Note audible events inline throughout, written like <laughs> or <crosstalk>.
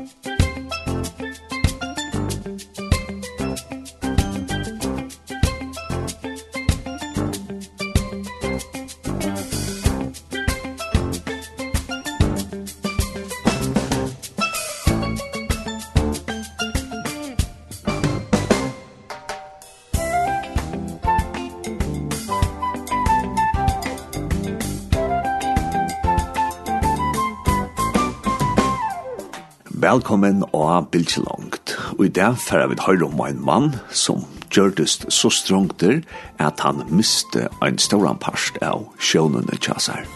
Musik Velkommen og langt Og i dag får vi høre om en mann som gjørtest så strongt at han miste en stor part av sjånene kjassar.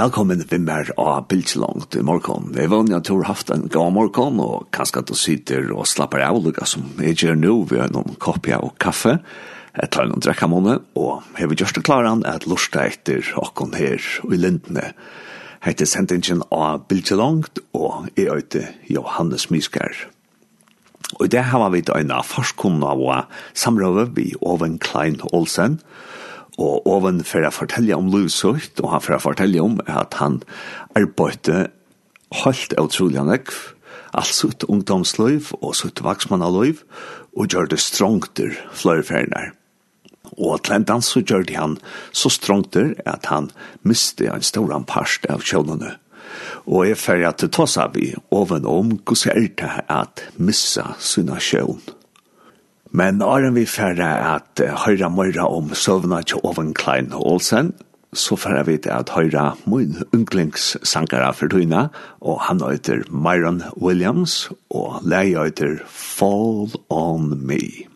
velkommen vi mer av Bildslångt i morgen. Vi vann jeg tror haft en god morgen, og kanskje at du sitter og slapper av lukka som jeg gjør nå, vi har noen kopja og kaffe, jeg tar noen drekka måned, og jeg vil gjøre det klare at lorsta etter åkken her og i lindene. Hette sendingen av Bildslångt, og jeg øyte Johannes Myskær. Og i det har vi da en av forskunn av samrøve vi Oven Klein Olsen, og og oven for å fortelle om livsøkt, og han for å fortelle om at han arbeidde helt utrolig nekv, alt sitt ungdomsløyv og sitt vaksmannaløyv, og gjør det strongter flere ferner. Og til en dans så gjør det han så strongter at han miste en stor parst av kjølene. Og jeg fer at det tas av i oven om hvordan er det at missa sina kjølene. Men når vi færre at høyra møyre om søvna til Oven Klein Olsen, så færre vi til at høyra mun unglingssankara for tøyne, og han øyter Myron Williams, og leie øyter Fall on Me.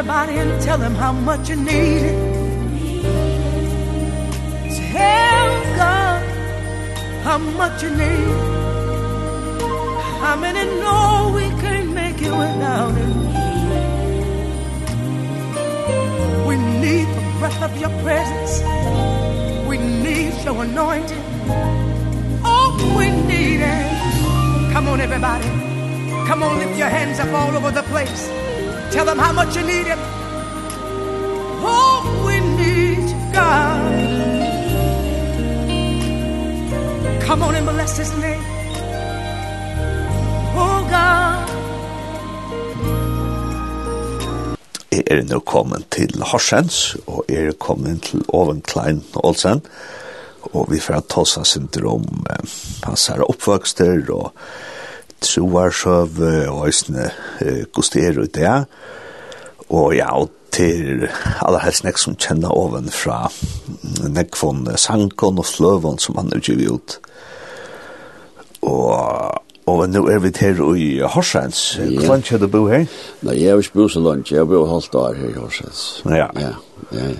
everybody and tell them how much you need it. Tell God how much you need How many know we can't make it without him We need the breath of your presence. We need your anointing. Oh, we need it. Come on, everybody. Come on, lift your hands up all over the place. Tell them how much you need him. Oh, we need God. Come on and bless his name. Oh, God. Jeg er nå kommet til Horsens, og jeg er kommet til Oven Klein Olsen, og vi får ta oss syndrom, hans her oppvøkster, og troar troarsøv og æsne guster ut det. Og ja, og til alle helst nek som kjenner oven fra nek von sankon og sløvon som han er givet ut. Og Og nå er vi her i Horsens. Hvor langt har du bo her? Nei, jeg har ikke bo så langt. Jeg har bo halvt år her i Horsens. Ja. Ja, ja, ja.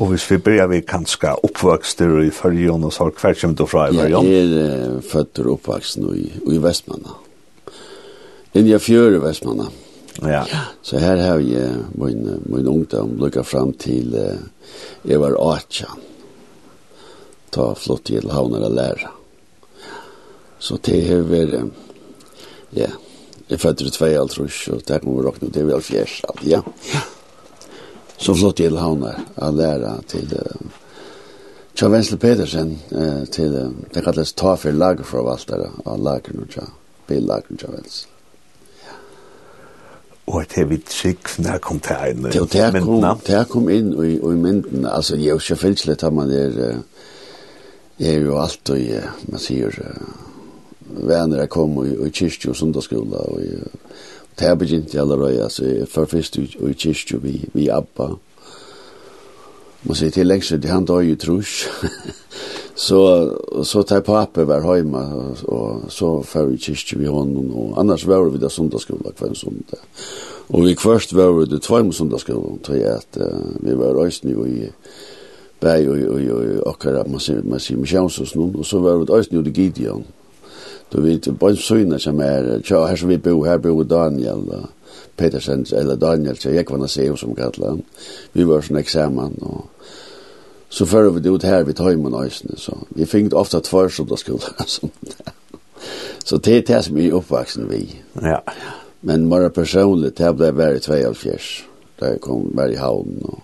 Og hvis vi begynner vi kanskje oppvokster i Førjon og så, har hver kommer du fra i Førjon? Ja, jeg er født og oppvokst nå i, i Vestmannen. In Linja fjøre Vestmanna. Ja. Så her har jeg min, min ungdom lukket fram til uh, jeg var 18. Ta flott til havner og lære. Så det har vært, ja, jeg fødder i tvei alt rusk, og det kommer vi råkne er vel fjers, alt, ja. Så flott til havner og lære til uh, Tja Vensle Petersen uh, til, uh, det kalles ta for lagerforvaltere av lagerne, tja, billagen, tja Vensle og at det vi trygg når jeg kom til en Jo, det her kom, det her kom inn i, i mynden, altså jeg er jo selvfølgelig tar man der jeg er jo alt og jeg, man sier venner jeg kom i, i kyrkje og sundagsskola og det er begynt i alle røy, altså jeg er først i, i kyrkje vi, vi Abba. Man sier til lengst, det han døg i trus <laughs> Så så tar pappa var hemma och, så för vi kyrkje vi honom och annars var vi där söndagsskola kväll söndag. Och vi först var vi det två på söndagsskolan tror att uh, vi var röstni och i bäj og, og, og och kara man sier, man ser missions nu och så var det östni och det Gideon. Då vet, inte bara som är tja, här som vi bo här bo Daniel då. Petersen eller Daniel så jag kan se som kallar. Vi var sånn eksamen, och så fører vi det ut her vi vid Tøymen Øysene, så vi fikk ofte tvær <laughs> som da skulle Så det er det som vi er oppvaksen vi. Ja. Men bare personlig, det ble bare i 22 Da jeg kom bare i havnen og,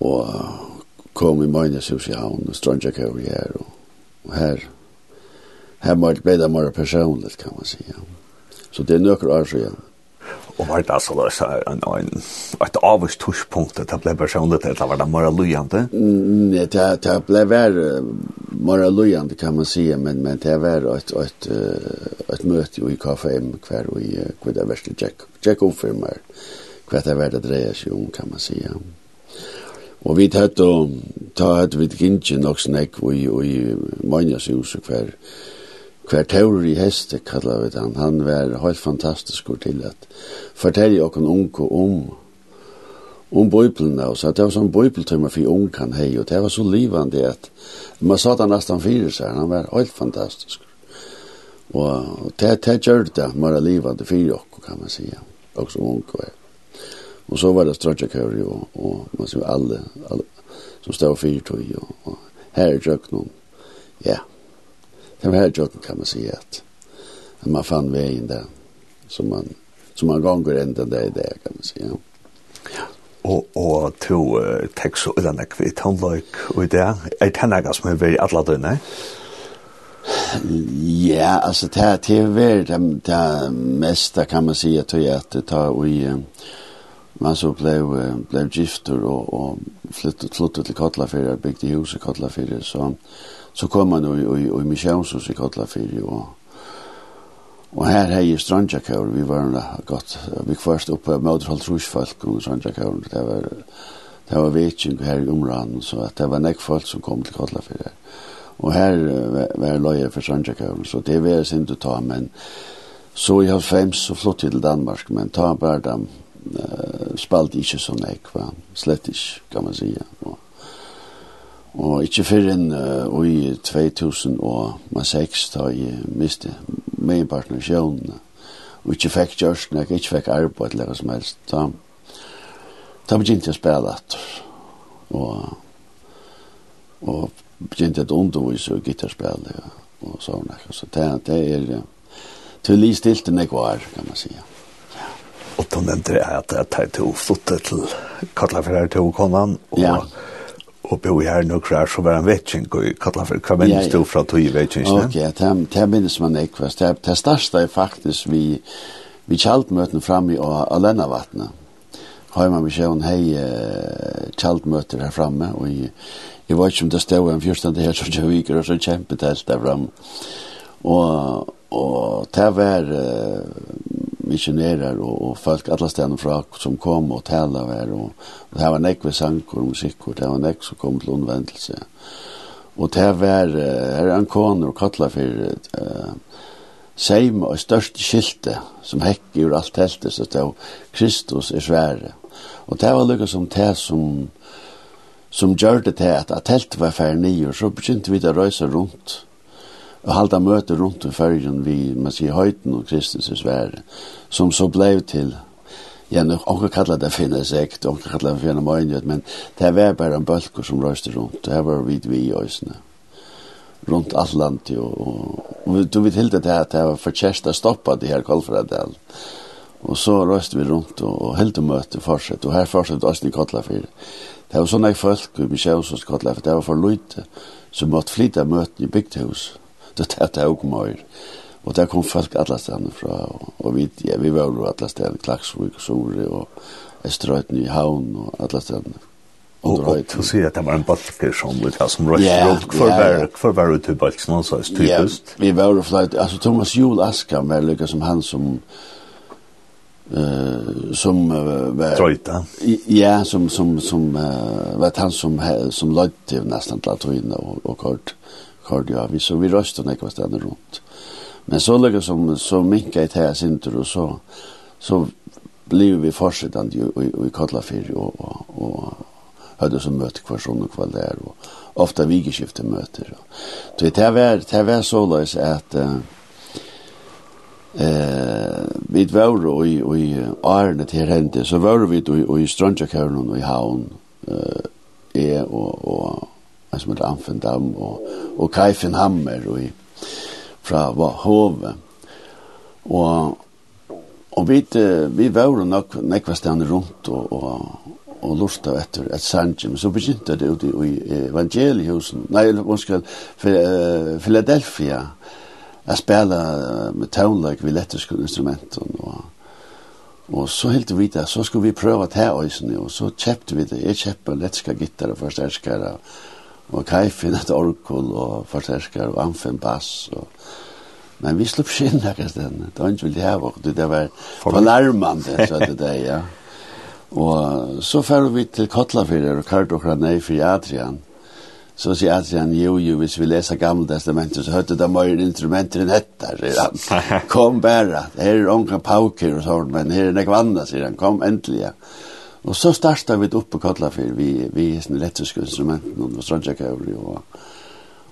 og kom i Møgneshuset i havnen og strønnsjekk over her. Og, og her, her ble det mer personlig, kan man si. Så det er nøkker år siden. Og var det altså en, en, et avvist tushpunkt, det ble personlig til, eller var det mora lujande? Mm, det, det ble vær mer lujende, kan man si, men, men det var et, et, et møte i KFM hver og i hver det Jack, Jack omfirmer, hva det var det dreier seg om, kan man säga. Og vi tatt og ta hatt vi gynnsyn nok snakk og i, i manjas hus hver, hver, kvartor i heste, kallar vi han, Han var helt fantastisk til at fortelle okken unge om om bøyplene, og så det var sånn bøybeltømmer for unge han hei, og det var så livande at man sa det nesten fire seg, han var helt fantastisk. Og det, det gjør det mer livande for okken, kan man si, også unge var. Og så var det strøtjekøver, og, og man sier alle, alle som stod fire tog, og, og her i Jøknum, ja. Yeah det var här jocken kan man säga att, att man fann vägen där som man som man gånger ända där i det kan man säga. Ja. Og, og to uh, tekst og den er kvitt, han og i det. Er det henne som er veldig alle døgn, Ja, altså det er til det, det meste kan man si at det tar i man så blev blev gifter och og flyttet, flyttet til Kotlafjärd bygde hus i Kotlafjärd så så kom han og, og, og misjonshus i Kotlafiri og Og her hei i Strandjakauren, vi var godt, vi kvarst oppe av Møderhold Trusfolk og Strandjakauren, det var, det var viking her i områden, så det var nek folk som kom til Kotlafir her. Og her var løyer for Strandjakauren, så det var jeg sin til ta, men så i halvfems så flott til Danmark, men ta bare dem, uh, spalt ikke så nek, va? slett ikke, kan man sige. Og, Og ikke før enn uh, i 2006 da jeg miste min partner sjøvn. Og ikke fikk kjørsten, jeg ikke fikk arbeid eller hva som helst. Da, da begynte jeg å spille etter. Og, og begynte jeg å undervise og gitarspille og, og sånn. Så det, det er til li stilt enn jeg var, kan man si. Ja. Og da nevnte jeg at jeg tar to flyttet til Kattlaferer til Konan. Og, ja og bo her nå kvar, så var en vetching og kalla för kamen ja, du fra tog vetching. Okej, tam tam minnes man ikke, Det det största är faktiskt vi vi kjaltmøten fram i Alena vattnet. Har man vision hej kjaldmøter her framme og i jeg var ikke om det stod en fyrstande her som jeg viker og så kjempet helt der framme. Og, og det var missionärer och, och folk alla ställen från som kom och tälla där och, och det här var nekve sankor och musikkor det var nek som kom till undvändelse och det här var här en ankoner och kattlar för uh, seim og største skilte som hekk ur alt teltet så det Kristus er svære og det var lukka som det som som gjør det til at, at teltet var færre nye så begynte vi å røyse rundt og halda møte rundt i fyrjen vi, man sier, høyten og Kristus i Sverige, som så blei til, ja, nu, onker kallar det finne sekt, onker kallar det finne møynjøt, men det var bare en bølkur som røyste rundt, det var vid vi i òsne, rundt alt landet, og, og, og du vet helt at det her, det var forkjærst å stoppa det her Kolfradal, og så røyste vi rundt, og, og helt møte fortsett, og her fortsett òsne i Kotlafir, det var sånne folk, vi sjøs hos det var for lute, som måtte flytta møten i bygdhuset, det det tog mer. Og der kom folk alle stedene fra, og, og vi, ja, vi var jo alle stedene, Klaksvik og Sore, og Estrøyten i Havn, og alle stedene. Og, og du sier at det var en balker som vi tar som røst yeah, rundt, Hvor yeah. hver var du til balken, altså, typisk. Ja, vi var jo fløyt, altså Thomas Jul Aska, er lykka som han som, Uh, som uh, var Trøyta. Ja, som som som uh, var han som som løyte nästan till att och och kort kort ja vi så vi röstade när jag stannade runt. Men så lägger som så minka i täs synter och så så blev vi fortsättande i i Kotlafir och och och hade som möte kvar sån och kväll där och ofta vigeskifte möter. Så det här var det är var så lös att eh vi var och i och i Arne till hände så var vi då i Strandjakärnan och i Havn eh är och och en som heter Amfendam og, og Kaifen Hammer og i, fra Hove. Og, og vi, vi var nok nekva stedene rundt og, og, og lurta etter et sanje, men så begynte det ut i evangeliehusen, nei, unnskyld, Philadelphia, jeg spela med taunlag vi lettersk instrumenten, og, og så helt vi det, så skulle vi prøve å ta øysene, og så kjøpte vi det, jeg kjøpte letterska gitar og forsterskere, og og Kaifin <laughs> et orkul og forterskar og Amfen bass og Men vi slupp skinn her stedet. Det var ikke veldig her, og det var fornærmende, så det der, ja. Og så fer vi til Kotlafyrir og kart og nei for Adrian. Så sier Adrian, jo, jo, hvis vi leser gamle testamentet, så hørte det mer instrumenter enn dette, sier han. <laughs> Kom bare, her er onka pauker og sånn, men her er nek vanna, sier han, kom endelig, ja. Og så starta vi opp på Kallafyr vi vi er är elektriska instrumenten och strandjackauri og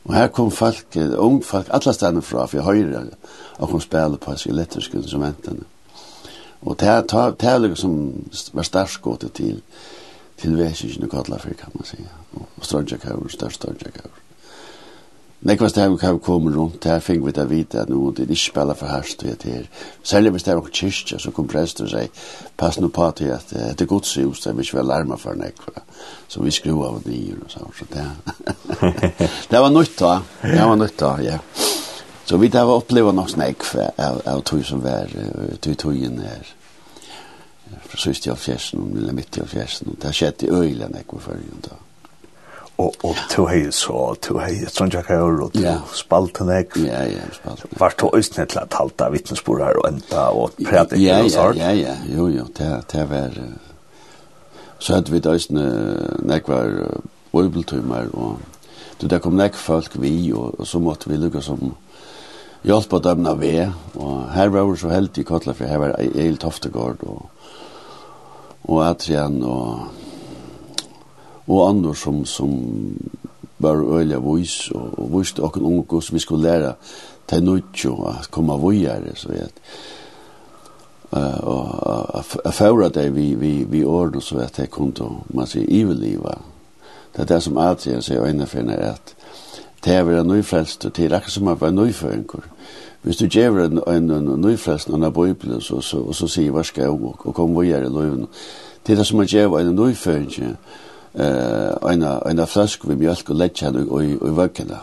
og her kom folk ung folk alle stedene fra för høyre og kom spille på sig elektriske instrumenten. Og det er liksom som var startskottet til til väsingen i Kallafyr kan man säga och strandjackauri störst strandjackauri. Nei, Nekvast det vi kommer rundt her, fikk vi det vite at noen tid ikke spiller for herst og etter her. Særlig hvis det er noen kyrkja, så kom prester og sier, pass nå på til at det er gods hus, det vil ikke være larma for nek, Så vi skru av og nyer og sånn, så det. det var nytt da, det var nytt da, ja. Så vi det var oppleva nok nek, av, av tog som var, tog togjen her. Fra syst i avfjersen, eller midt i avfjersen, det skjedde i øyla nekva fyrir da og og to hey så to hey Sonja Kaur og to Spaltenek. Ja, ja, spalt Var to østnet til at halta vitnesbord her og enda og prate ja, ja. Ja, ja, jo jo, det det var så at vi døsne nek var bibeltumar og du der kom nek folk vi og, så måtte vi lukka som hjelpa dem av ve og her var vi så heldig i för her var Eil Toftegård og og Adrian og og andre som, som var øyelig vis, og, og viste åkken unge som vi skulle lære til nødt å komme vågjere, så vet og jeg fører det vi, vi, vi ordner, så at jeg kom til, man sier, ivelliva. Det er det som alltid jeg sier øyne finner at det er en nøyfrelst, og det er akkurat som at være nøyføringer. Hvis du gjør en, en, en nøyfrelst av Bibelen, så, så, så så sier hva skal jeg og, og kom vågjere i løven. Det er det som at gjør en nøyføringer, eh ena ena flask við mjólk og leggja hann og og vekna.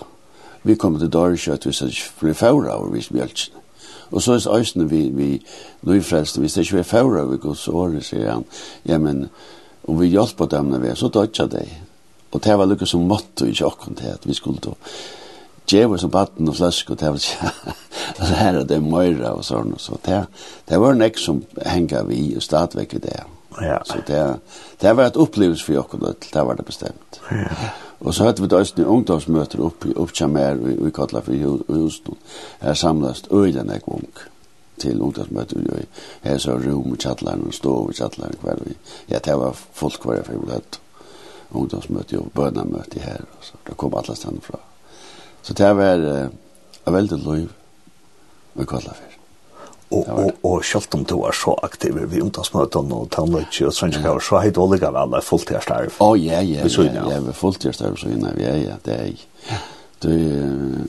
Vi kom til dörr at vi sæt fyrir fára og við mjólk. Og så er øysene vi, vi nå i frelste, hvis det ikke vi er fævra ved Guds han, ja, men om vi hjelper dem når vi så dødja deg. Og det var lukket som måtte i tjokken til at vi skulle då djever som batten og flask, og det var ikke lære det møyra og sånn, så det, det var en nek som henga vi og stadvekk i det. Ja. Så det, det var ett upplevelse för Jakob, det var det bestämt. Ja. Och så hade vi då ett ungdomsmöte upp, upp till mer, vi, vi kallar för Houston. Här samlas öden en gång till ungdomsmöter. Vi här så rum och chattlaren och stå och chattlaren kvar. vi. Ja, det var folk kvar för vi hade ungdomsmöte och bönamöte här. Och så. Det kom alla ställen från. Så det var eh, väldigt liv vi kallar för. Og, og, og selv om du er så aktiv vi ungdomsmøten og tannløyke og sånn, mm. så heit Olga vel er fulltidstarv. Å, oh, ja, ja, ja, ja, ja, vi er fulltidstarv, så innan vi er, ja, det er jeg. Du,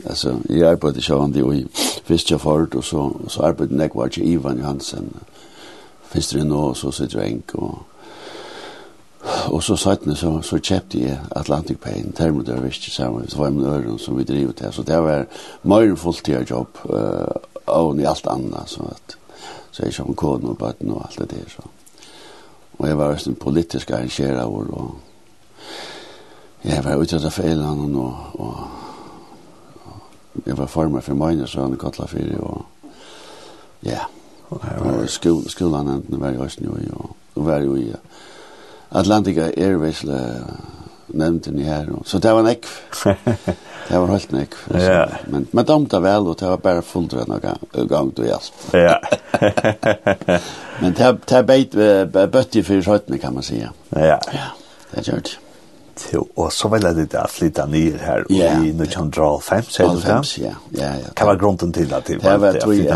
altså, jeg arbeidde sjåan det jo i det, og så, så arbeidde jeg var til Ivan Johansen, Fiskjafort, og så sitter jeg og Og så sattne så, så kjøpte jeg Atlantic Pain, termodør, visst, sammen, så var jeg med øren som vi driver til, så det var mer fulltid jobb, uh, och i allt annat så att så är som om och bara bøtten allt det så. Och jag var også en politisk och og jag var ute att fälla og, och och jag var former för mine, så han för det och ja, Och skol, skolan när var jag også nu, och og var ju i Atlantica Airways, nevnte ni her. Så det var nekv. <laughs> Det var helt nekv. Ja. Men man damta vel, og det var bare fulltrøy noen gang du hjelp. Ja. <laughs> Men det, det beit bøtt i fyrir høytene, kan man sige. Ja. Ja, det gjør det. Jo, og så ville det da flytta ned her ja, i 1905, sier du det? 1905, ja. ja, ja. Hva var grunden til at det var flytta ned? Det var, tror jeg,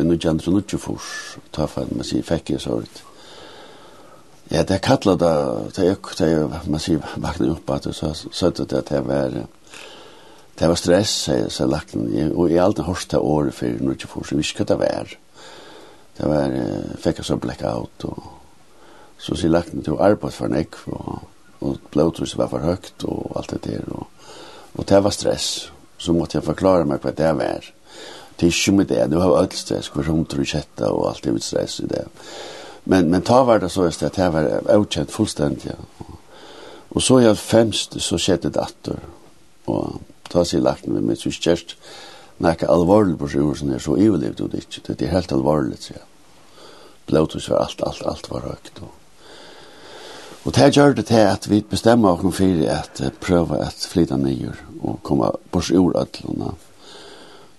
i 1924, ta for at man sier, fikk jeg så ut. Ja, det kallar det, det är det är man sier, vakna upp att så så att det var det var stress så så lagt og i allt hörsta år för nu inte får så visst hva det var. Det var fikk jeg så blackout och så så lagt det till arbete för näck och og blodtrycket var for högt och allt det där och och det var stress så måste jag förklara mig hva det var. Det är ju med det, du har jag allt stress, kvar kjetta, och allt det med stress i det. Men, men ta var det så att det var outchat fullständigt. Ja. Och så jag femst så skedde det åter. Och ta sig lagt med mig så just näka allvarligt på sjön så är så överlevt och det inte. Det är helt allvarligt så jag. Blåtus var allt, allt, allt var högt. Och, och det här gör det här att vi bestämmer oss för att uh, pröva att flytta ner och komma på sig ur ödlorna.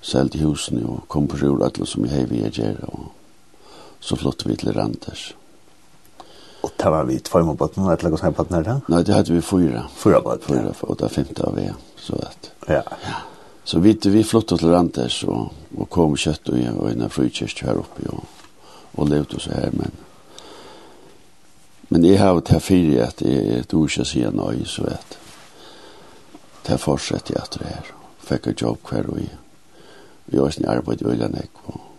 Sälj till husen och komma på sig ur ödlorna som vi har vi gör. Och, så flott vi til Randers. Og det var vi två med på att någon eller något på her da? Nei, det hadde vi fyra. Fyra på Fyra, og det det femte av vi, Så at. ja. ja. Så vi, vi flyttade til Randers og, og kom kjøtt og jag var i en frikyrst her oppe, og, og levde så her, Men, men jeg har til fire at jeg er et ord inte sier nej så at det här jeg jag det her. Fikk et jobb hver og jag, Vi har sin arbeid i Öljanäck og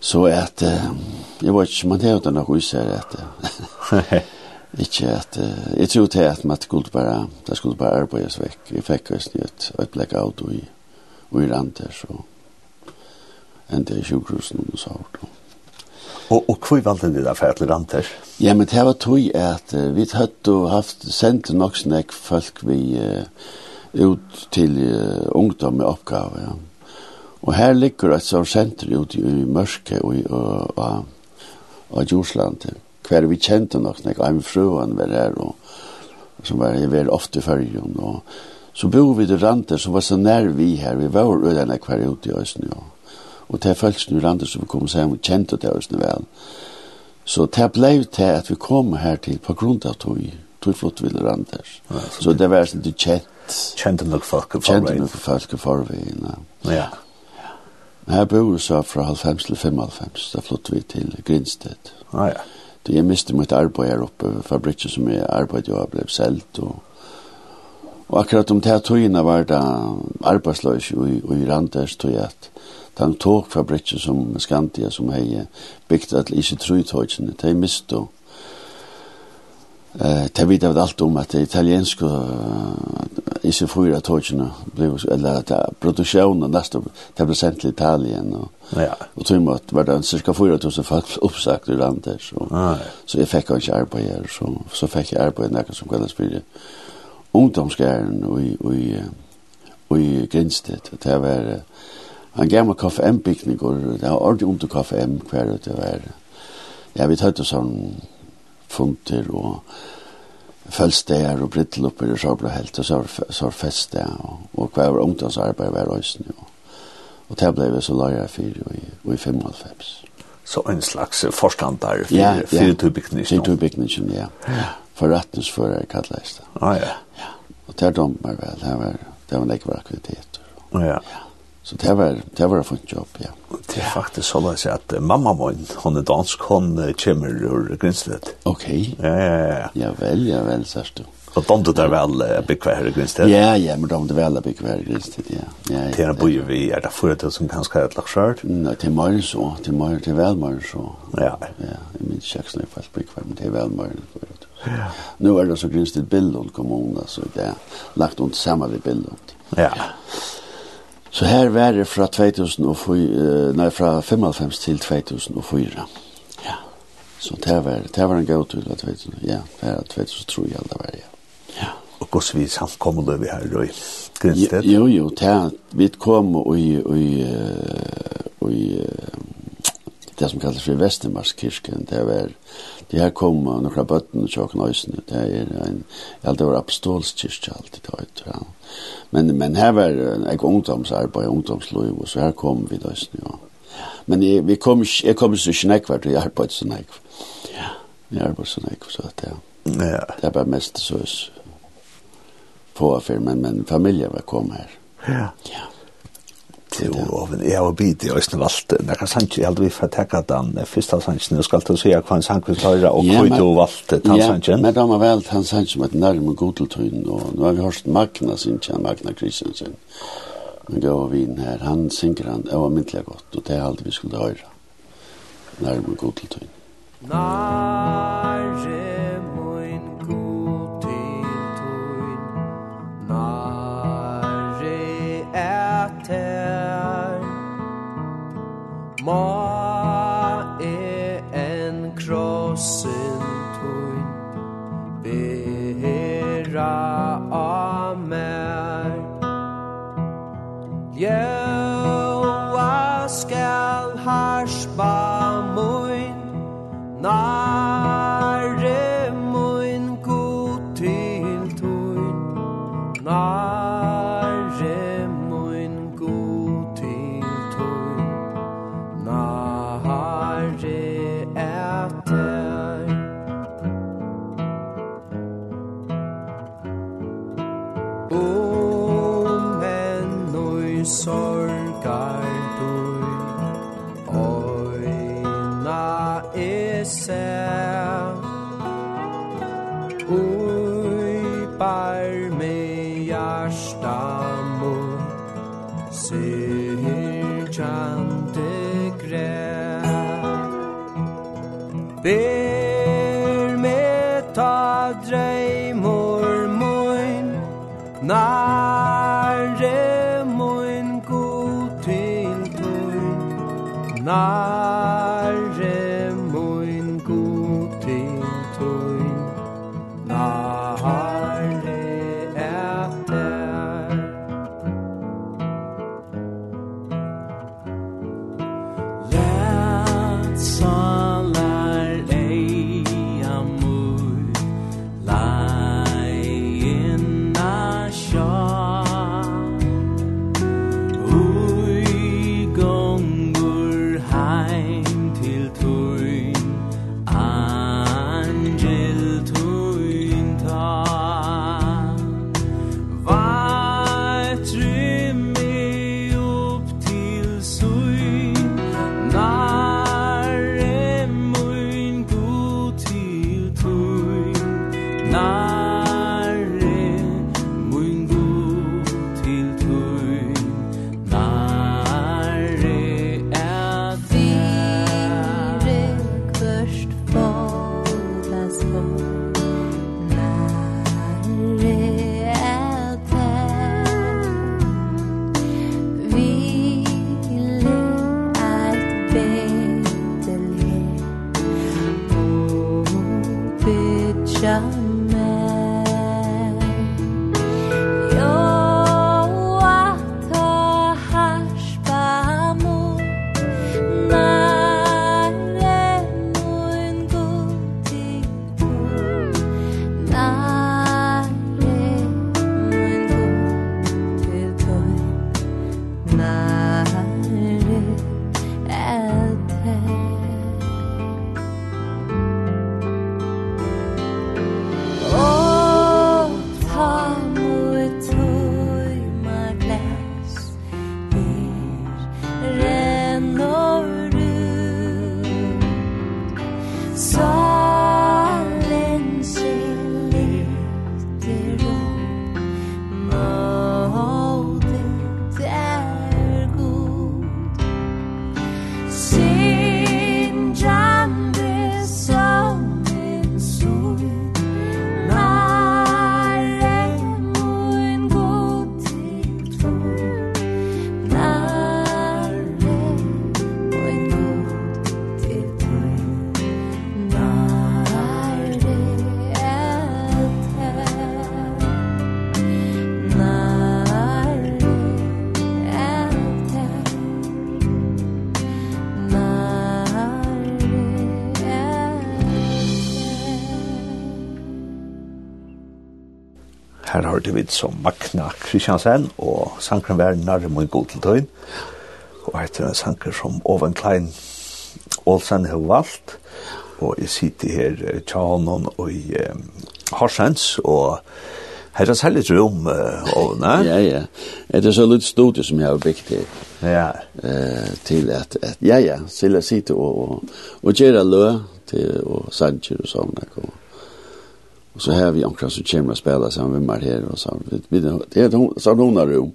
Så at, uh, jeg vet ikke, man har jo noe i at, uh, <laughs> ikke at, uh, jeg tror til at man skulle bare, det skulle bare arbeides vekk. Jeg fikk jo snitt et blackout og i, og i rand så endte jeg i sjukhusen og så hardt. Og, og hvor valgte du da for et rand? Ja, men det var tog at uh, vi hadde haft sendt nok snakk folk vi uh, ut til uh, ungdom med oppgave, ja. Og her ligger et sånt senter ute i Mørke og i Djurslandet. Hver vi kjente nok, når jeg frøen var her, og, som var jeg var ofte i følgen. Og, så bor vi til Rante, som var så nær vi her. Vi var ødene hver ute i Østen, ja. Og til følelsen i Rante, som vi kom sammen og kjente det Østen vel. Så det ble til at vi kom her til på grunn av tog, tog flott til Rante. Ja, så, så det var sånn til kjent. Kjente nok folk for forveien. Kjente nok folk i forveien, ja. Ja. Her bor jeg så fra 95 til 95, da flyttet vi til Grinstedt. Ah, ja. Det jeg mistet mitt arbeid her oppe, fabrikken som jeg arbeidet og ble selt. Og, og akkurat om det togene var det arbeidsløs i, i Randers, tog jeg at den togfabrikken som Skandia som jeg bygde at ikke tog togene, de miste og Eh, det vet jag allt om att det italienska i sig fyra tågena blev eller att produktionen nästa det blev sent till Italien och ja. och tror man att var det cirka 4000 folk <laughs> uppsagt i landet så ah, ja. så jag fick också arbete här så så fick jag arbete när som kallas för ungdomsgären och i och i och i Grinstedt det var han gav mig kaffe en picknick och det var ordentligt under kaffe en kvar det var Ja, vi tar det sånn funter og fölster og brittelopper og så ble helt og så var feste og, og hver var ungdomsarbeid var røysen og, og det ble vi så lager jeg fyr og i, og i 55 Så en slags forstander for ja, ja. turbygnisjon? For turbygnisjon, ja. ja. For rettensfører kallet det. Ah, ja. ja. Og det er dommer vel, det var, det var en ekvar aktivitet. Ja. ja. Så det var det var en jobb, ja. Det er faktisk så att at mamma min, hun er dansk, hun hon kommer ur Grinstedt. Ok. Ja, ja, ja. Ja vel, ja vel, sørst du. Og de du der vel uh, bygge her i Grinstedt? Ja, ja, men de du vel bygge her i Grinstedt, ja. ja, ja det er bøye vi, er det fyrir som kanskje er et lagt skjørt? Nei, det er mer så, det er mer, det er vel mer så. Ja. Ja, jeg minns kjeksen er faktisk bygge her, men det er vel mer Ja. Nu er det så Grinstedt Billund kommune, så det er lagt under sammen ved Billund. Ja. ja. Så her var det fra 2004, nei, fra 95 til 2004. Ja. Så det var, det var en god til, ja, det var 2003 i alle var, ja. Ja. Og hvordan vi samt kom og løy her i Grinstedt? Jo, jo, det, vi kom og i, og i, og i, det som kallas för Västermarskirken det var det här kom några bötten och tjock nöjsen det är en det var apostolskirka alltid har ja. men, men här var en ungdomsarbete ungdomslöj och så här kom vi då ja. men jag, vi kom jag kom så snäck vart jag arbetade så näck ja jag arbetade så näck så att ja. Ja. Det var mest så på affär men men familjen var kom här ja. Ja til og jeg har bitt i Øystein Valte. men jeg kan sannsynlig aldri vi får tekka den første av sannsynlig. Og skal til å si hva en sannsynlig klarer og hva du valgte den sannsynlig. men da var vel den sannsynlig med nærme godeltøyden og nå har vi hørt Magna sin kjenn Magna Kristiansen, sin. Men gav vi inn her. Han synker han. Det var myndelig godt og det er alt vi skulle høre. Nærme godeltøyden Nærme godeltøyden Nærme Ma e en krossen tuin Bera a mer Ljöa skal harspa muin Na Vær hjärsta mot hørte vi som Magna Kristiansen, og sankren var nærmere god til tøyen. Og etter en sanker som Oven Klein Olsen har valgt, og jeg sitter her i Tjahanon og i um, Horsens, og her er særlig rom, uh, Oven, eh? ja, ja. Det er så litt studie som jeg har bygd til. Ja. Uh, til at, at, ja, ja, til å sitte og, og, og gjøre lø til, og sanger og sånne, og Och så här vi omkring så kommer att spela så med mig här och så vi det är så några rum.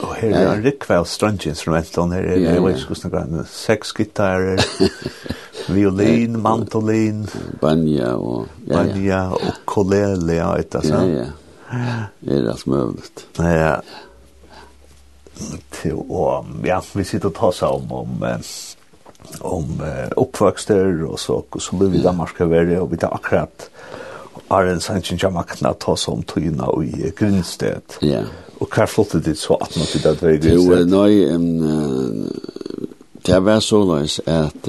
Och här är en rikväl strunginstrument on här är det är ju skulle gå sex gitarrer violin, mandolin, banja och ja, banja och kolele ja det så. Ja ja. Det är allt möjligt. Ja. Till och ja, vi sitter och tassar om om om uppväxter och så och så blir vi Danmark över och vi tar akkurat er en Arjen Sanchen Jamakna ta som tøyna och i grunnsted. Ja. Og hva flottet ditt så at man till det i grunnsted? Jo, nej, det var så løys at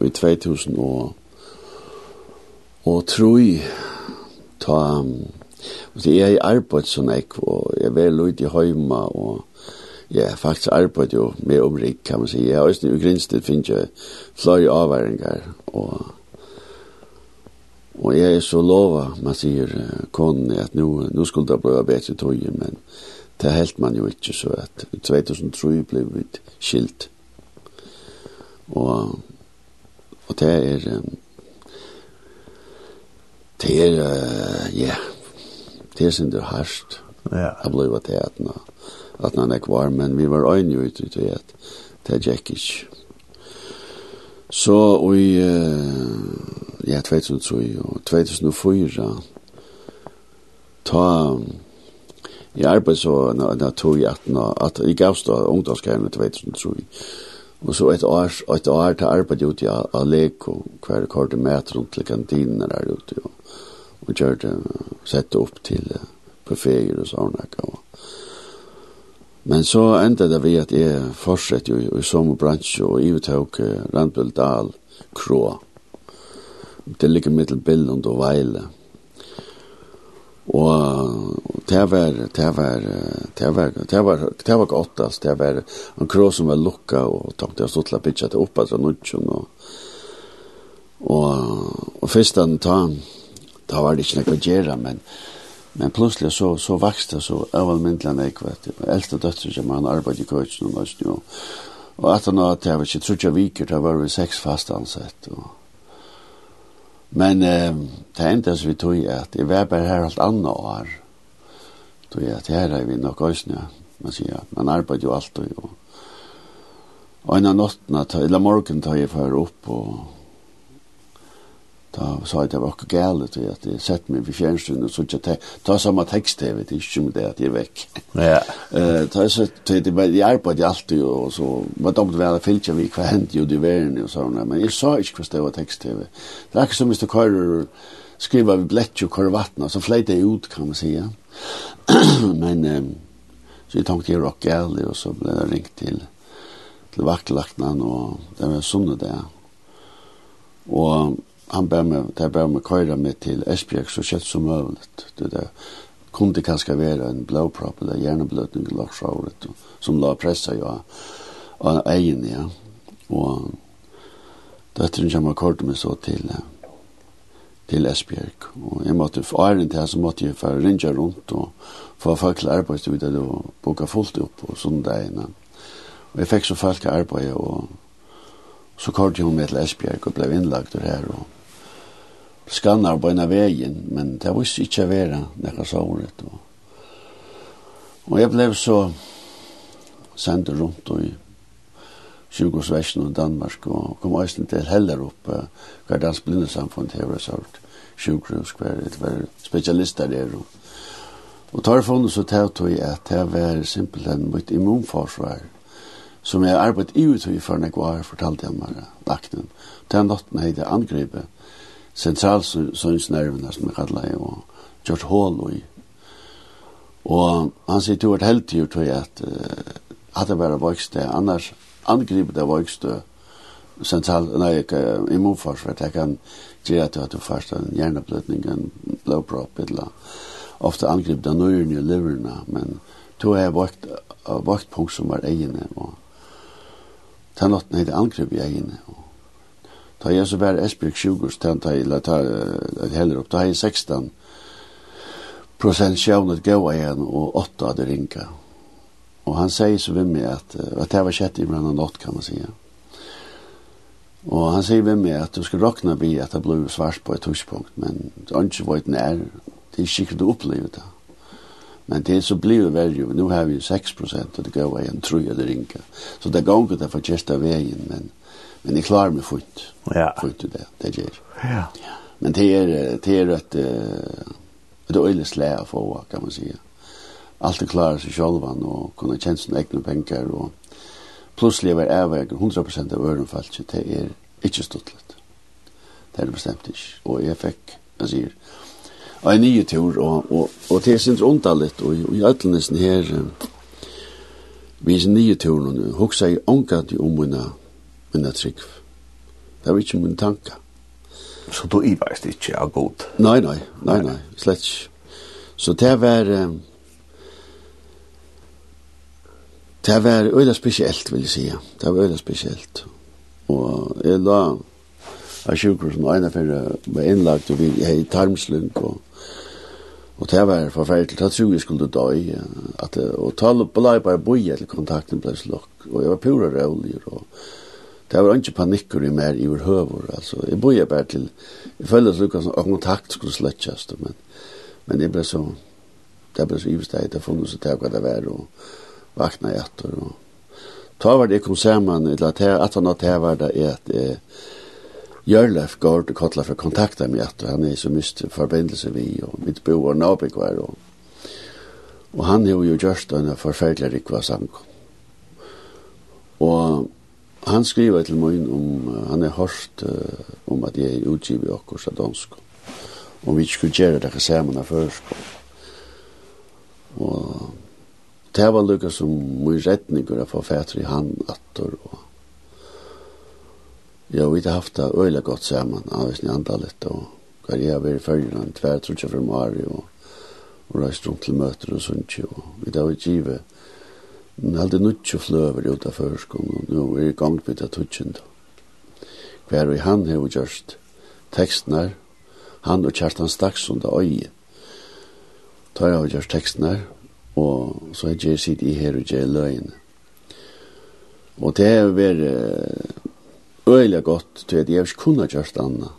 i 2000 og og troi ta Och det är i arbeid som jeg, og jeg var lyd i høyma, og jeg har faktisk arbeid jo med omrik, kan man si. Jeg har også i Grinstedt finnes jeg flere avværinger, og Og jeg er så lova, man sier konen, at nu, nu skulle det bli bedre tøye, men det helt man jo ikke, så at 2003 ble vi skilt. Og, og det er, det er, ja, det er sin det harsht. Ja. Jeg ble jo til at han er kvar, men vi var øyne ute til at det er ikke. Så i ja 2003 og 2004 ta i arbeid så na, na tog jeg at, na, at i gav stå ungdomskarene 2003 og så et år, et år til arbeid ut i Aleko hver koordinator rundt til kantinen der ute og, og gjør det sette opp til uh, buffeter og sånne og Men så enda det vi at jeg fortsett jo i sommerbransje og ivetøk Randbøl Dahl, Krå. Det ligger mittel Billund og Veile. Og det var, det var, det var, det var, det var godt, altså, det var en krå som var lukka og tok det å stå til å pitcha til oppa til nudgen og og, og først den ta, ta var det ikke noe å gjøre, men Men plutselig så, så vokste det så avallmyndelig enn jeg vet. Eldste døtter som han arbeidde i køkken og løsning. Og, og at han hadde, jeg vet ikke, trodde viker, da var vi seks fast ansett. Og. Men eh, det endte vi tog at jeg var bare her alt annet år. Tog at her er vi nok også, ja. man sier, man arbeider jo alltid. Og, og en av nottene, eller morgen tar jeg for opp og Da sa jeg det var ikke gale til at jeg sett meg for fjernstund og så ikke ta, ta samme tekst til, vet ikke om det at jeg er vekk. Ja. uh, <laughs> ta sett til det, men jeg arbeidde alltid og så var det vel å fylke vi hva hendte jo i verden og sånn, men jeg sa ikke hva det var tekst til. Det er ikke som hvis du kører skriver vi blett og kører vattnet, så fleit jeg ut, kan man si. <clears throat> men um, så jeg tenkte jeg var ikke gale og så ble det ringt til, til vaktlagtene og det var sånn det. Og han ber meg, det ber meg köra mig till Esbjerg så kött som mulig. Det där kunde kanskje være en blowprop eller hjärnblötning eller såret som la pressa jag av egen, ja. Och dötteren kommer kort med så till till Esbjerg. Och jag måtte for æren til så måtte jag för ringe runt och få folk til arbeid til det og boka fullt upp på söndagarna. Och jag fick så folk arbete och så kort jag med till Esbjerg och blev innlagt her och skannar på ena vägen, men det visste inte vara när jag sa ordet. Och, och jag blev så sänd runt och i 20-årsversen i Danmark og kom eisen til heller opp uh, hver dansk blindesamfund her og sånt sjukhus hver et var spesialister der og, og tar funnet så tar tog at det var simpelthen mitt immunforsvar som jeg arbeidt i ut i for når jeg var fortalte jeg meg lakten til natten jeg hadde sentralsynsnervene, som jeg kallar det, og gjort hål i. Og han sier, til hvert helt til at uh, at det bare vokste, annars angripet det vokste sentral, nei, ikke immunforsvar, det kan gjøre at du har en hjernebløtning, en blodpropp, eller ofte angripet av nøyren i liverne, men to er vakt, vakt punkt som var egene, og den åtten det angrip i egene, og Da jeg så var Esbjørk 20 stent jeg la ta heller opp. Da jeg 16 prosent sjavnet gav igjen og 8 hadde ringa. Og han sier så ved meg at, at det var kjett i brann av nått kan man sige. Og han sier ved meg at du skal råkna bi at det ble svart på et huspunkt, men det er ikke vært nær, det er ikke sikkert du opplever det. Men det så blir det verre, nu har vi 6 prosent og det gav igjen, tror jeg det ringa. Så det ganger det for kjesta veien, men Men jeg klarer meg fullt. Ja. Fullt det, det gjør. Ja. Men det er, det er et, et øyelig slæ å få, kan man si. Alt er klarer seg selv, og kunne kjenne sine egne penger, og plutselig var avveger 100% av øren falt, så det er ikke stuttlet. Det er det bestemt ikke. Og jeg fikk, jeg sier, en ny tur, og, og, og det er sin underligt, og, og i ødelnesen her, vi er sin nye tur, og hun sier omgatt i omgående, minna trygg. Det var ikke min tanke. Så du ivarst ikke av god? Nei, nei, nei, nei, slett ikke. Så det var... Um, det var øyla spesielt, vil jeg si. Det var øyla spesielt. Og jeg la av sjukhusen, og ene fyrir var innlagt, og vi hei tarmslunk, og Og det var forferdelig, da tror jeg skulle dø, At, og tale blei bare boi etter kontakten ble slokk, og jeg var pura rævlig, og det var ikke panikker i mer i høver, altså. Jeg bor bare til, jeg følte så ikke at kontakt skulle slettes, men, men jeg ble så, det ble så ivestegg, det funnet seg til hva det var, og vakna i etter, og ta var det kom sammen, at han at her var det at eh, Jørlef går til Kotla for å kontakte meg etter, han er så mist forbindelse vi, og mitt bo og nabik var, og, og han er jo gjørst en forferdelig rikva sang. Og Han skriver til meg om, han er hørt uh, om at jeg er utgivet i Akkurs av dansk. Om vi ikke skulle gjøre det sammen av først. Og det var lukket som mye retninger få forfætter i han atter. Og ja, vi har haft det øyla godt sammen, av avvisende antallet. Og hva jeg har vært i følgende, tvær tror jeg fra Mari og, og reist rundt til møter og sånt. Og vi har ikke givet Men halde nutjo fløver ut av førskong, og nå er i gang med det tutsjende. Hver og han hever gjørst tekstnar, han og Kjartan Staksson da øye. Tar jeg og gjørst tekstnar, og så er jeg sitt i her og gjør løgene. Og det er vært øyelig godt, til at jeg ikke kunne gjørst anna.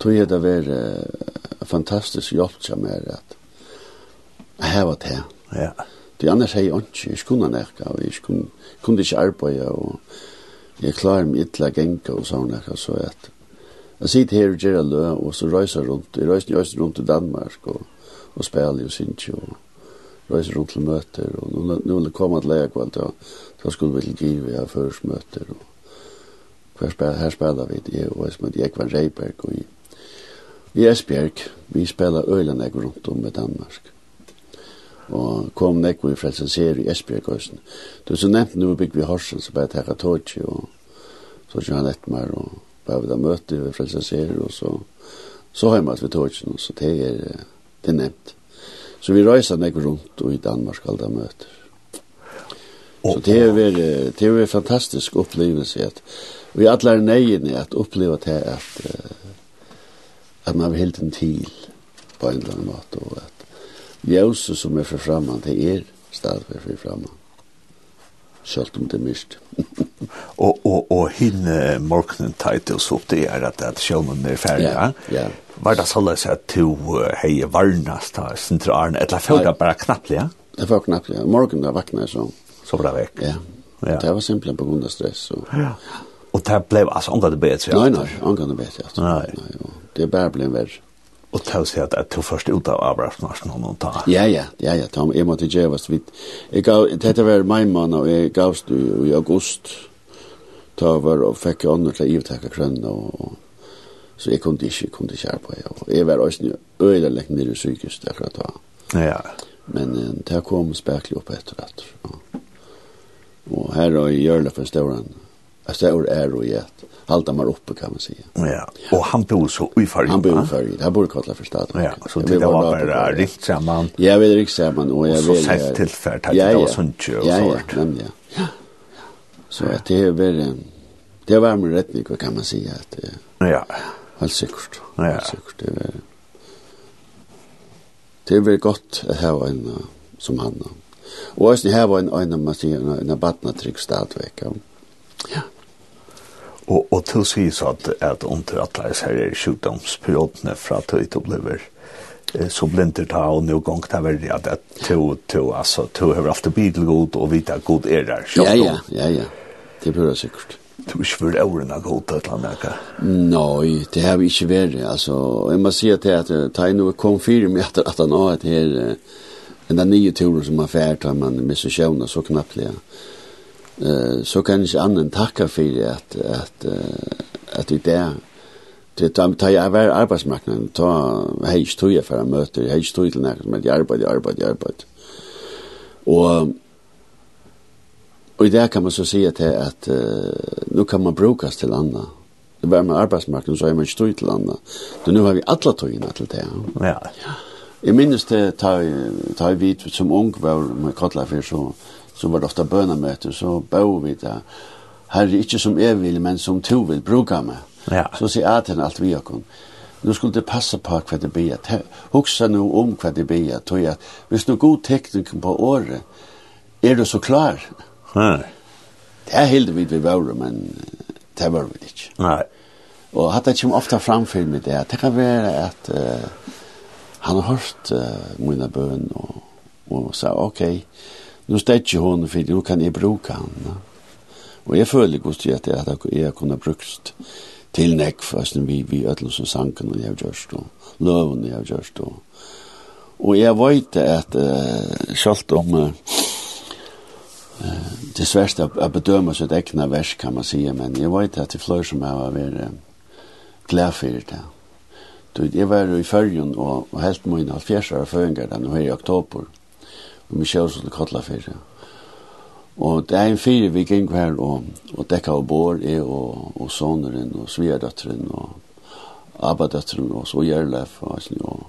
Tog jeg det vært fantastisk hjelp til meg at jeg var det. Ja. Yeah. Det annars jeg ikke, jeg kunne nekka, og jeg kunne, kunne ikke arbeide, og jeg klarer meg ikke å genka og sånn nekka, så at jeg sitter her og gjør lø, og så reiser rundt, jeg reiser jeg rundt i Danmark, og, og spiller og synes og reiser rundt til møter, og nå, nå vil det komme til leie kvalt, og da skulle vi til Givi her først møter, og her spiller, her spiller vi, jeg, og jeg som heter Ekvan Reiberg, og i, i Esbjerg, vi spiller Øyland, jeg rundt om i Danmark, og kom nekko i frelsenser i Esbjerg Esbjergøysen. Du så nevnt nu bygg vi Horsen, så bare tekka tåtje, og så kjør han etter meg, og bare vi da møte vi frelsenser, og så, så har vi tåtje, så det er, det er nevnt. Så vi reiser nekko rundt, og i Danmark alle møter. Så det er vært, det er vært fantastisk opplevelse, at vi alle er nøyene at oppleva det at, at man vil helt en til på en eller annen måte, og at Ljøse som er forframman, det er stadig for forframman. Selv om det er mist. <laughs> og og, og hinne morgenen titles opp det er at, at sjønnen er ferdig, ja? Ja. Var det sånn at du uh, hei varnast av sentralen, eller følte det bare knapplig, ja? Det var knapplig, ja. Morgen da vakna jeg sånn. Så var det vekk? Ja. ja. Det var simpelthen på grunn av stress. Og... Ja. Og det ble altså omgående bedre? Nei, nei, omgående bedre. Nei. nei det bare ble verre och ta sig att ta först ut av Abrahamsnasen hon ta. Ja ja, ja ja, Tom är mot det vad svit. Jag gav det var min man och jag gavs i august. Ta var och fick jag annat liv tacka krön och så jag kunde inte kunde jag på jag. Jag var också ödelagt nere psykiskt där att ta. Ja. Men det kom spärkligt upp efter det. Och här har jag gjort det för stora Alltså är är och jätt. Halta man uppe kan man säga. Ja. Och han bor så i Färje. Han bor i Färje. Det bor i kallat för staden. Ja, så det var bara rikt samman. Jag vill rikt samman och jag vill. Så sett tillfärd att det var sånt ju och så. Ja, ja. Så att det är väl det var rätt mycket kan man säga att ja. Helt säkert. Ja. Helt säkert det är. Det är väl gott att ha en som han. Och det här var en en man säger en barnatrick stadväcka. Ja. Og, og til sier så at, at under atleis her er sjukdomsperiodene fra tøy til eh, så blinder ta og nå gong ta verdi at at to to altså to har alltid blitt god og vita god er der. Ja ja ja ja. Det blir det sikkert. Du ikke vil årene god til et eller? Nei, det har vi ikke vært. Altså, jeg må si at det er noe med etter at han har et her, en av nye turen som man fært, man med sjøvn og så knappt det. Ja eh så kan jag annan tacka för att att att det där det tar ta jag var arbetsmarknaden ta hej stod jag för att möta hej stod till när med arbete arbete arbete och och där kan man så se att uh, nu kan man brukas till andra det var med arbetsmarknaden så är man stod till andra då nu har vi alla togna till det ja, ja. Jeg minnes det, ta, ta vidt som ung var med Kotla for så så var det ofta bønamøter, så bøv vi det. Herre, ikke som jeg vil, men som to vil bruka meg. Ja. Så sier Aten alt vi okkom. Nu skulle det passa på hva det blir. Huxa nu om hva det blir. Tog at hvis du god teknik på året, er du så klar? Nei. Det er helt vidt vi var, men det var vi ikke. Nei. Og hatt det kommer ofta framfyr med det. Det kan være at uh, han har hørt uh, mina bøn og, og sa, okej, okay, nu stedje hon for nu kan jeg bruka han. na? og jeg føler godt at jeg, at jeg kunne brukt till näck fast vi vi ödlor som sanken og jeg har gjørst og løven jeg har gjørst og og jeg vet at uh, selv om uh, det sverste er å att bedöma sitt egna vers kan man säga men jeg vet at det er flere som har vært uh, glad for det. Du, jeg var i fyrjun og, og helt min halvfjerdsar av føringar den her i oktober og vi kjøres til Kotlafyrre. Og det er en fire vi gikk her og, og dekka og bor er og, og soneren og sviadøtteren og abbadøtteren og så gjerlef og sånn og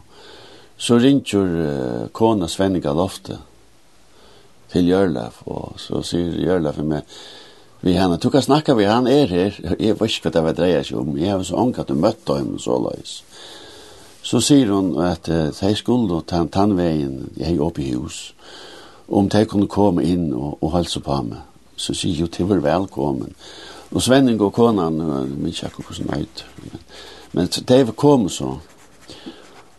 så ringer uh, kona Svenninga Lofte til Gjørlef og så sier Gjørlef med vi henne, du kan snakka vi, han er her jeg vet ikke hva det var dreier seg om jeg har så ångat du møtt dem så løs Så sier hun at uh, de skulle ta tannveien jeg oppe i hus, om de kunne komme inn og, og helse på meg. Så sier jo til å velkommen. Og Svenning og konan, jeg vet ikke hvordan det ut, men, men de kom så.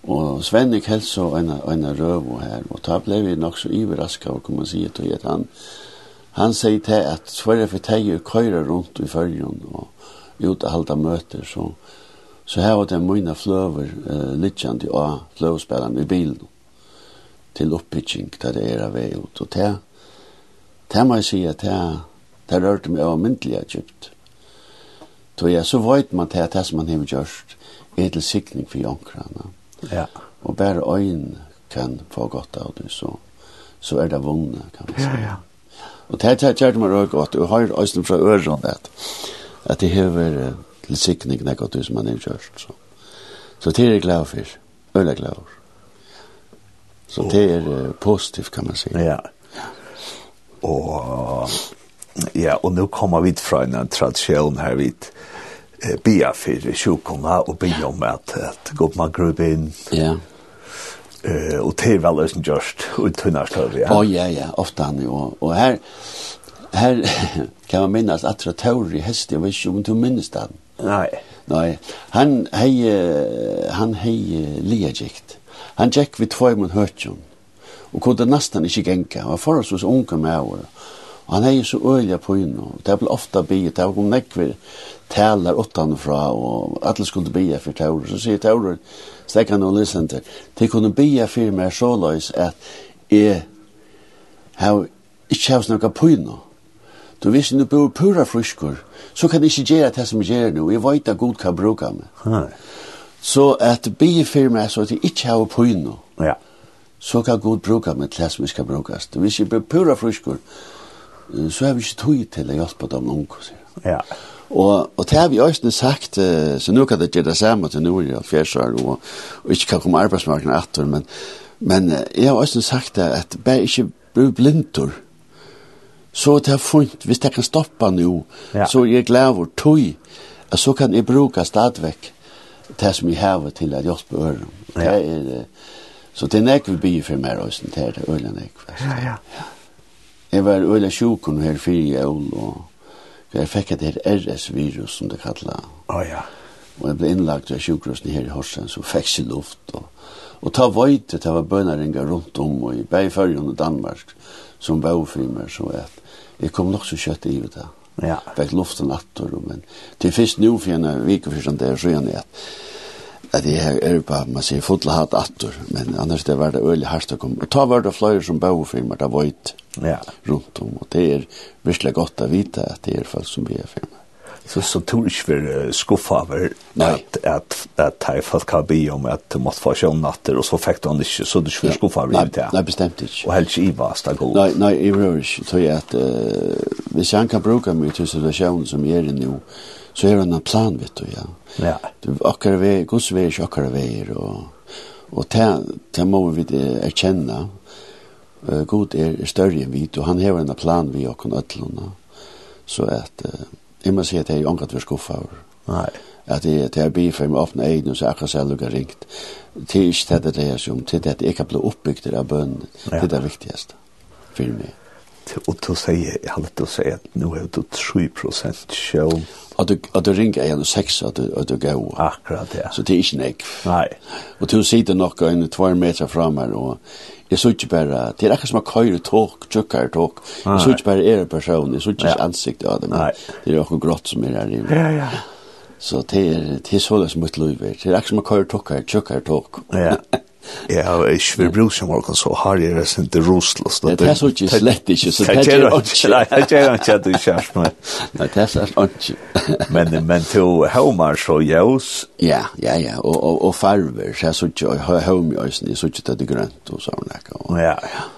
Og Svenning helse så en, en røv her, og da ble vi nok så iverrasket, og kan man si til at han, han sier til at Sverre for teier køyre rundt i følgen og ut og halda møter, så så her var det mine fløver uh, littjande av fløvespillene i bilen til oppbygging der det er av vei ut. Og det, det må jeg si at det, det rørte meg av myndelig kjøpt. Så ja, så vet man det, det som man har gjort, er til sikning for jonkrene. Ja. Og bare øyn kan få godt av det, så, så er det vunnet, kan man si. Ja, ja. Og det her gjør det meg også godt, og jeg har øyne fra øren at, at det har hever til sikning nekka du som han er kjørst. Så, så det er glad for, øyla glad for. Så det er uh, positivt kan man si. Ja. Og, ja, og nå kommer vi fra en tradisjon her vidt eh, bia for sjukona og bia om at, at gå man grubb inn. Ja. Eh, og til vel løsning gjørst ut tunnar større, ja. Å, ja, ja, ofte han jo. Og her, her <laughs> kan man minnes at det er i hest, jeg vet ikke om du minnes det. Nei. Nei. Han hei han hej lejekt. Han gikk vi tvoi mun høtjon. Og kunde nästan ikkje genka. Han var för oss så unga med år. Och han hei så øyla på Og Det ble ofta bi det var kom näckver talar åttan fra och alla skulle be för tårar så säger tårar så kan de lyssna till. De kunde be för mer så lös att är how ich hevs nokka pýna Du visst nu bor pura fruskur, så kan ikkje gjera det som gjør nu. Jeg veit at Gud kan bruka meg. Hmm. Så at bygge meg så at jeg ikkje har på pyno, ja. så kan Gud bruka meg til det som jeg skal brukast. Du visst jeg bor pura fruskur, så har vi ikkje tog til å hjelpe dem unge, sier Ja. Og, og det har vi også sagt, så nå kan det gjøre det samme til nu i alfjerdsår, og, og ikke kan komme arbeidsmarkedet etter, men, men jeg har også sagt det, at bare ikke bli blindur, så det er fint, hvis jeg kan stoppa nå, ja. så er jeg glad for tog, at så kan jeg bruke stadigvæk det som jeg har til å hjelpe øren. Ja. Det er, så det er nek vi blir for meg, også, det er det øyne nek. Ja, ja. ja. Jeg var øyne sjukken her fire i og jeg fikk et her RS-virus, som det kallet. Å, oh, ja. Og jeg ble innlagt av sjukhusen her i Horsen, så fikk jeg luft, og Og ta vøyte, det var bønaringar rundt om, og i Bergførjen og Danmark, som bøy for meg, så at jeg kom nok så kjøtt i det. Ja. Fikk luften atter, men til først nå for en vik og først der så igjen at at jeg er på, man sier, fotla hatt atter, men annars det var det øyelig hardt å komme. Og ta var det fløyer som bøy for meg, det var ja. rundt om, og det er virkelig godt å vite at det er folk som blir firma så så tror jag för skuffa över att att att ta folk har be om att du måste få sjön natter och så fick de inte så det skulle skuffa över det. Nej, bestämt inte. Och helt i vasta god. Nej, nej, i rörs tror jag att vi kan kan bruka mig till situation som är det nu så är det en plan vet du ja. Ja. Du åker vi går så vi akkar vi och och ta ta må vi erkänna. Uh, god är större än vi och han har en plan vi och kan öllorna. Så att uh, Jeg må si at jeg er ångat vi skuffa over. Nei. At jeg, jeg blir for meg åpne egen, og så akkurat selv lukket ringt. Det er ikke det det er som, til det at jeg kan bli oppbygd av bønnen. Det er det viktigste for meg. Og du sier, jeg har lett å si at nå er du 3 prosent sjøen. Og du, og du ringer igjen og seks, og du, og du går. Akkurat, ja. Så det er ikke nek. Nei. Og du sitter nok en tvær meter fra meg, og Jeg så ikke bare, det er akkurat som å køyre tåk, tjukkare tåk. Jeg så ikke bare er en person, jeg så ikke ja. ansikt av det, men Nei. det er akkurat grått som er her i. Ja, ja. Så det er, det er så det som mitt liv er. Det er akkurat som å køyre tåkare, tjukkare tåk. Ja. <laughs> Ja, og ikke vil bruke som morgen, så har jeg det sin til rosløs. Det er så ikke slett ikke, så det er ikke. Nei, det er ikke at du kjørs med. Nei, det er så ikke. Men, men til høymer så jøs? Ja, ja, ja, og, og, og farver, så jeg så ikke høymer jøsen, jeg så ikke det er grønt og sånn. Ja, ja, ja.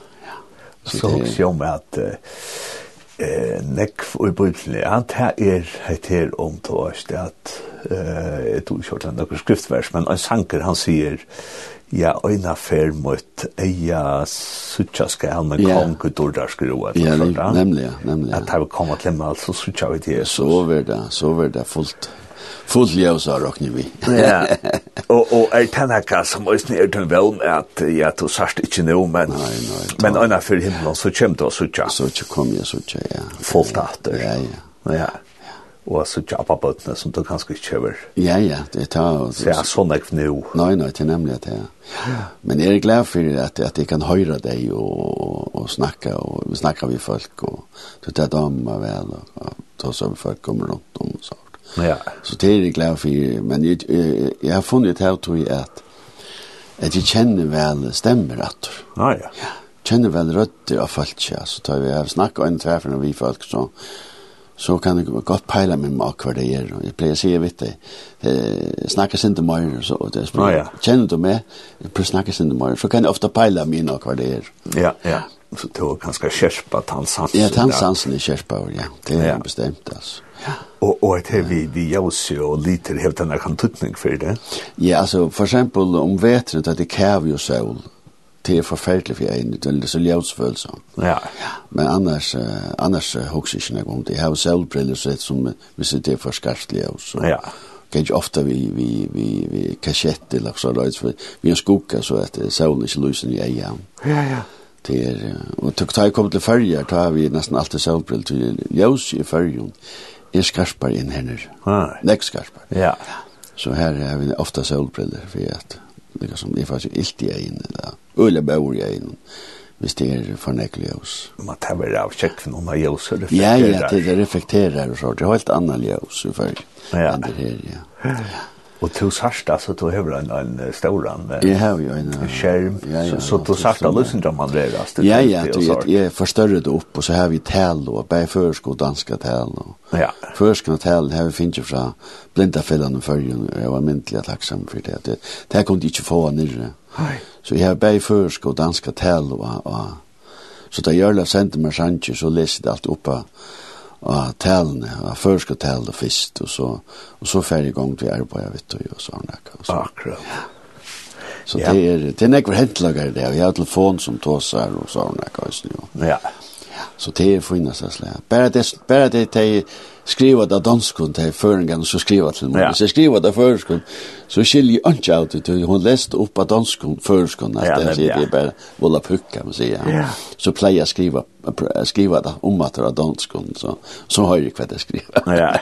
Så også om at eh nekk og bøtli han ta er heit her om to at eh to skjortan nokre skriftvers men ein sanker han sier Ja, øyna fer mot eia suttja skal med yeah. konge dårdar skru Ja, nemlig, ja, nemlig. At her vil komme til meg, altså suttja vi til Jesus. Så var det, så var det fullt. Fullt ljøs av råkning vi. ja, <laughs> og, og er tennaka som også er den vel at ja, du sørst ikke nå, men, nei, nei, men øyna for himmelen så kommer du og suttja. Så kom jeg suttja, ja. Fullt atter. Ja, ja. Ja og så jobba bøttene som du kanskje ikke kjøver. Ja, ja, det tar... Så jeg er sånn ikke nå. Nei, nei, det er nemlig det, ja. Men jeg er glad for at, at jeg kan høre deg og, og, og snakke, og vi snakker vi folk, og du tar dem av vel, og, og ta så vi folk kommer rundt om, og sånt. Ja. Så det er jeg glad for, men jeg, jeg, jeg har funnet her, tror jeg, at, at jeg kjenner vel stemmer, at du. Ah, ja, ja. Kjenner vel rødt av folk, ja, så tar vi, jeg har snakket en treffer når vi folk, så så kan jeg godt peile meg med hva det er. Jeg pleier å si, jeg vet det, jeg snakker sin til meg, så det er ah, Ja. Kjenner du meg, jeg pleier å snakke sin til meg, så kan jeg ofte peile meg med hva det er. Ja, ja. Så det var ganske kjørspa tannsansen. Ja, tannsansen er kjørspa, ja. Det er ja. bestemt, altså. Ja. Og, og et her vi, vi jause og liter helt denne kan tuttning for det? Ja, altså, for eksempel om vetren, det er kæv jo sol, det är förfärligt för jag är inte så ljøsfølelse. Ja. Men annars uh, annars uh, huxar ikke noe om det. Jeg har solbriller så ett som vi ser det for skarpt ljus. Ja. Kanske ofte vi vi vi vi kassett eller så där for vi har skugga så att solen ikke lyser i ögonen. Ja ja. Det är och tog tag kom til färger da har vi nesten alltid solbriller til ljøs i färgen. Är skarpare inn henne. nu. Ja. Nästa skarpare. Ja. Så her har vi ofta solbriller för att lika som det er faktisk ilt i egen, eller øle bøver i egen, hvis det er for fornekkelig ljøs. Man tar vel av kjekk for noen av ljøs og reflekterer. Ja, ja, det reflekterer og så, det er helt annet ljøs i følge enn det her, ja. <laughs> Ja, ja. Och du särskilt alltså då har en en stor en Jag har ju en skärm så då särskilt lyssnar de andra rast. Ja ja, du är forstørrer det upp och så har vi tal bare bär försko danska tal Og, ja. Förskna tal har vi finnet fra blinda fällan och följen jag var myndelig tacksam för det. Det det kunne jeg ikke få ner. Nej. Så jag har bär försko danska tal og, och så där det sendte meg sanche så läste allt uppa av tälene, av første tälene først, og så og så färdig gang til arbeta vet du og sån där så. Akkurat. Så det er, det er näkvar häntlagar det. Vi har telefon som tåsar og sån där kanske. Ja. Så det er finnas så slä. Bara det bara det te skriva där danskon te föringen så skriva till mig. Så skriva det förskon så skiljer ju inte ut det hon läst upp på danskon förskon att det är bara volla pucka man säger. Så pleja skriva skriva det om att det danskon så så har ju kvar det skriva. Ja.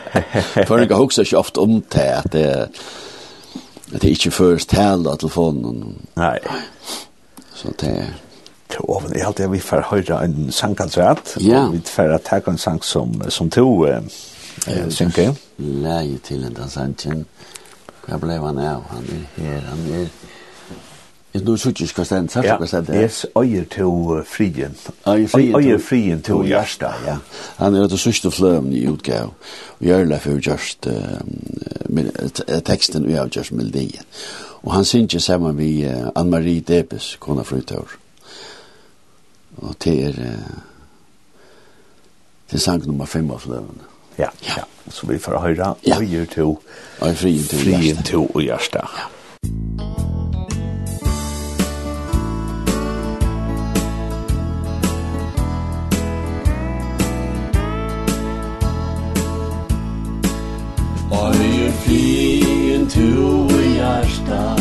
Föringen huxar ju ofta om det att det det är inte först hela telefonen. Nej. Så det Och det är alltid vi får höra en sangkontrakt. Ja. Vi får ta en sang som som to eh synke. Läge til den sangen. Hva ble han av? han er her, han er... Jeg nu suttis hva stendt, sagt hva. Ja, yes, øyer til frien. Øyer frien til Gjersta, ja. Han er det sørste fløven i utgav, og Gjørla for Gjerst, teksten vi har just Meldien. Og han synger sammen med Anne-Marie Debes, kona frutør. Og det er, det er sang nummer fem av fløven. Ja, ja. Så vi får høre, ja. og gjør to, og frien til frien til og hjerte. Ja. Øyer flyen tu i hjärsta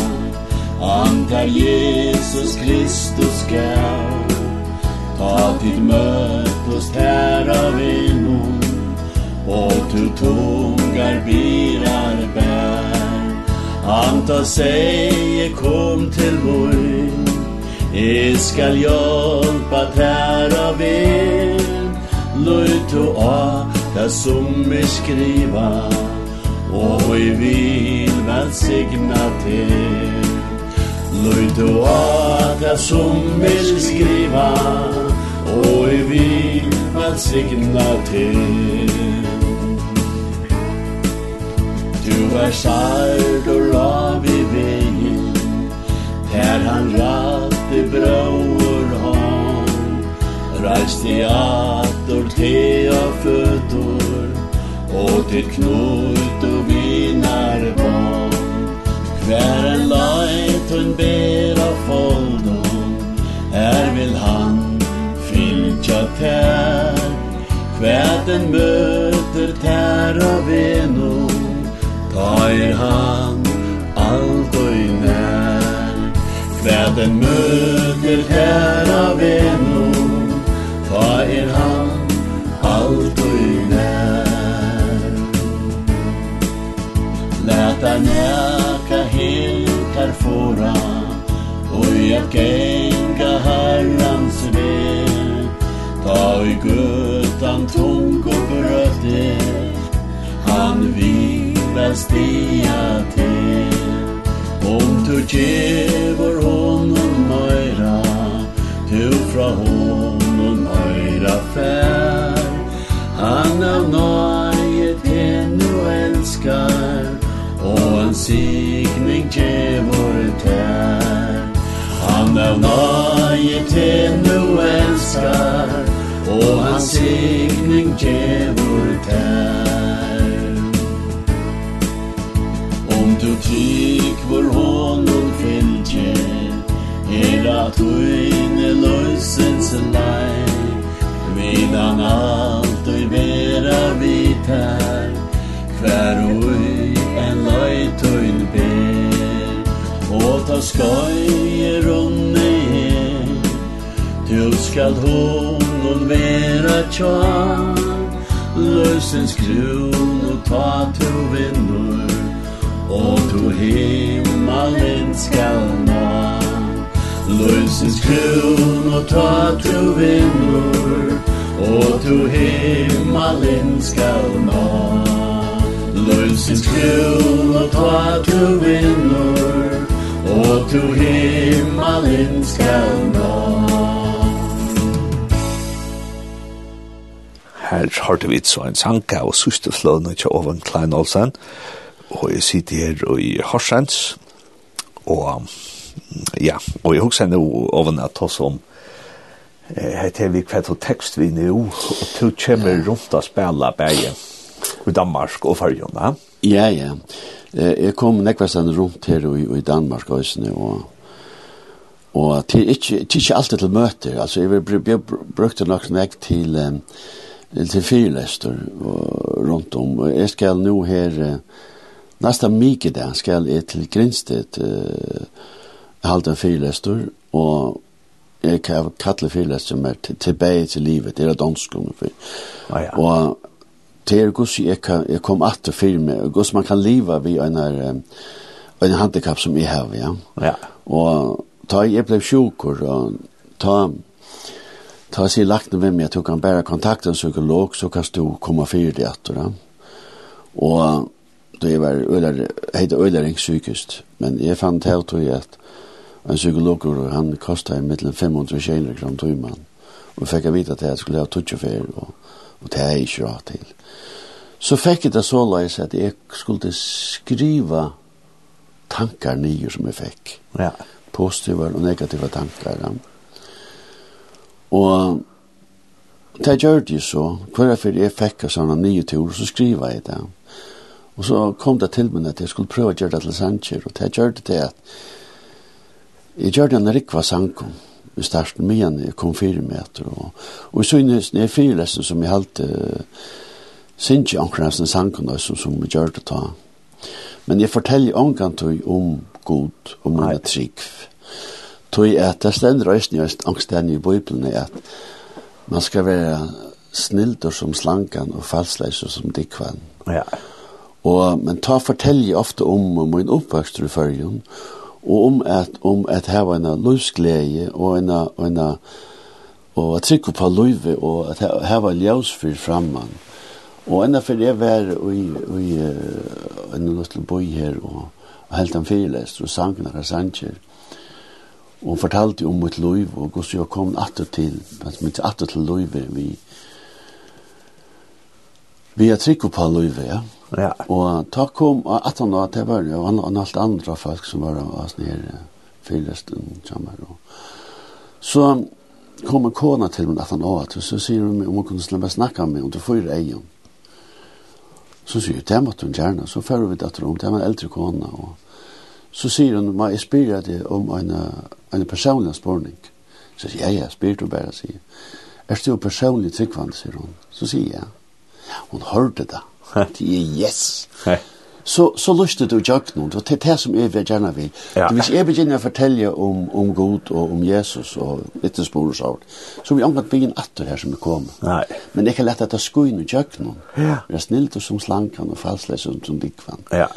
Ankar Jesus Kristus gär tid møttes her av innom Og Och du tungar birar bær Anta säger kom til vår Jag skal hjelpa här av er Löjt och a det som vi skriva Og vi vil vel signa til Löjt och a det som vi skriva og i vi velsigna til. Du er sart og lav i vegin Her han ratt i brauer hånd. Reist i ator te og føtor Og til knut og vinar barn Hver en leit og en bera foldon Her vil han elska tær. Kvæten møter tær og veno Ta er han alt og i nær. Kvæten møter tær og veno Ta er han alt og i nær. Læta næka helt her fora Og jeg gæt mellan tung og brøtte Han vill stia til Om du gjevor honom møyra Du fra honom møyra fær Han av nöjet hennu elskar. Og en signing gjevor tær. Han av nöjet hennu elskar og hans signing djevor tær. Om du tyk vor honom fylgje er at uine løsens lei Medan alt og vera vit her Hver ui en løy tøyn ber. Og ta skøy runne her Du skal hon og vera tja Løsens krun og ta to vinnur Og to himmelen skal nå. Løsens krun og ta to vinnur Og to himmelen skal nå. Løsens krun og ta to vinnur Og to himmelen skal nå. Her hørte vi så en sanka og søste flåne til Oven Klein Olsen, og jeg sitter her i Horsens, og ja, og jeg husker nå Oven at oss om Hette er vi kvett og tekst vi nå, og du kommer rundt og spille berge i Danmark og Førjona. Ja, ja. Jeg kom nekvæsten rundt her i Danmark også, og Og det er ikke, alltid til møter, altså jeg brukte nok nek til, til fyrlester rundt om. Jeg skal nå her, nesten mye der, skal jeg til Grinstedt uh, halte en fyrlester, og jeg kan kalle fyrlester mer tilbake til livet, det er dansk om det. Ah, ja. Og det er gus jeg, kan, jeg kom at til firme, gus man kan leva vid en her, en handikap som jeg har, ja. ja. Og ta jeg ble sjukker, og ta ta sig lagt med vem jag tog kan bära kontakt en psykolog så kan du komma för det att då. Och då är väl ölar heter ölaring psykiskt men jag fann helt och att en psykolog och han kostar i mitten 500 kronor kronor timman och fick jag vita att jag skulle ha touch för och och det är ju rätt till. Så fick jag det så läs att jag skulle skriva tankar nio som jag fick. Ja. Positiva och negativa tankar. Ja Og det gjør det så, hver for jeg fikk av sånne nye tur, så skriver jeg det. Og så kom det til meg at jeg skulle prøve å gjøre det til Sanchez, og det gjør det til at jeg gjør det en rikva sankum, i starten med henne, jeg kom fire meter, og, og så innes ned fire som jeg halte, uh, synes omkring sankum også, som jeg gjør det ta. Men jeg forteller omkring om god, om mine trikv tog at det stender også nye angsten i Bibelen er at man skal være snilder som slankan og falsleiser som dikvann. Ja. Og, men ta fortelje ofte om, min oppvøkst i fyrjun, og om at, om at hava en løsglede og en, en, og at trykke på løyve og at hava ljøsfyr framman. Og enda for jeg var i, i en løsle boi her og, og helt en fyrlest og sangna og sanger og fortalte om mitt liv, og hvordan jeg kom atter til, at mitt atter til livet, vi, vi er trygg på livet, ja. Ja. Og ta kom at han var det var han og alt andre folk som var av oss nere, fyrresten, jammer, og så kom en kona til meg at han åt, og så sier hun om hun kunne slippe snakke med, og du får egen. Så sier hun, det måtte hun gjerne, så fører vi det om, det var en eldre kona, og så sier hun, ma, jeg spyrer deg om en, en personlig spørning. Så sier jeg, ja, spyrer du bare, sier Er du personlig tryggvann, sier hun. Så sier jeg, hun hørte det. <laughs> Sier, yes. Så, så lustet du jøkken hun, det er det som jeg vil gjerne vil. Ja. Hvis jeg begynner å fortelle om, om Gud og om Jesus og vittnesbord og sånt, så vil jeg omgått begynne atter her som er kommet. Nei. Men jeg kan lette at det skuin og jøkken hun. Ja. Det er snilt og som slankan og falsløs og som dikkvann. Ja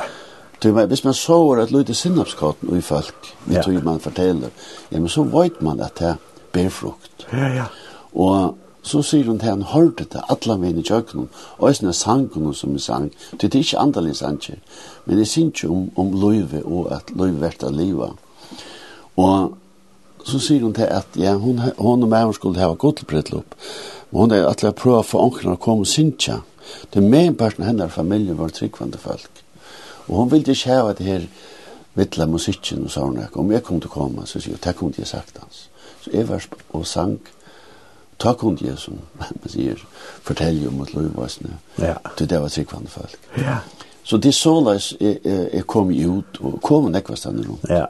Du vet, hvis man sover et lite sinnapskott i folk, vi ja. tror man forteller, ja, men så vet man at det ber frukt. Ja, ja. Og så sier hun til han hørte det alle mine kjøkken og sånne sangen som vi sang. Det er ikke andre sanger, men jeg synes ikke om, om løyve og at løyve vært av livet. Og så sier hun til at ja, hun, hun og meg skulle ha gått til brettløp, men hun er at jeg prøver for ånkene å komme og synes. Det er med en person av hennes familie var tryggvande folk. Og hun ville ikke ha det her vittla musikken og sånn. Om jeg kom til å komme, så sier hun, det kunne jeg sagt hans. Så jeg var og sang, ta kunne jeg, som <laughs> man sier, fortelle om at lovvarsene. Ja. Det der var sikkvann folk. Ja. Så det er såleis jeg, jeg kom ut, og kom en ekvastande rundt. Ja.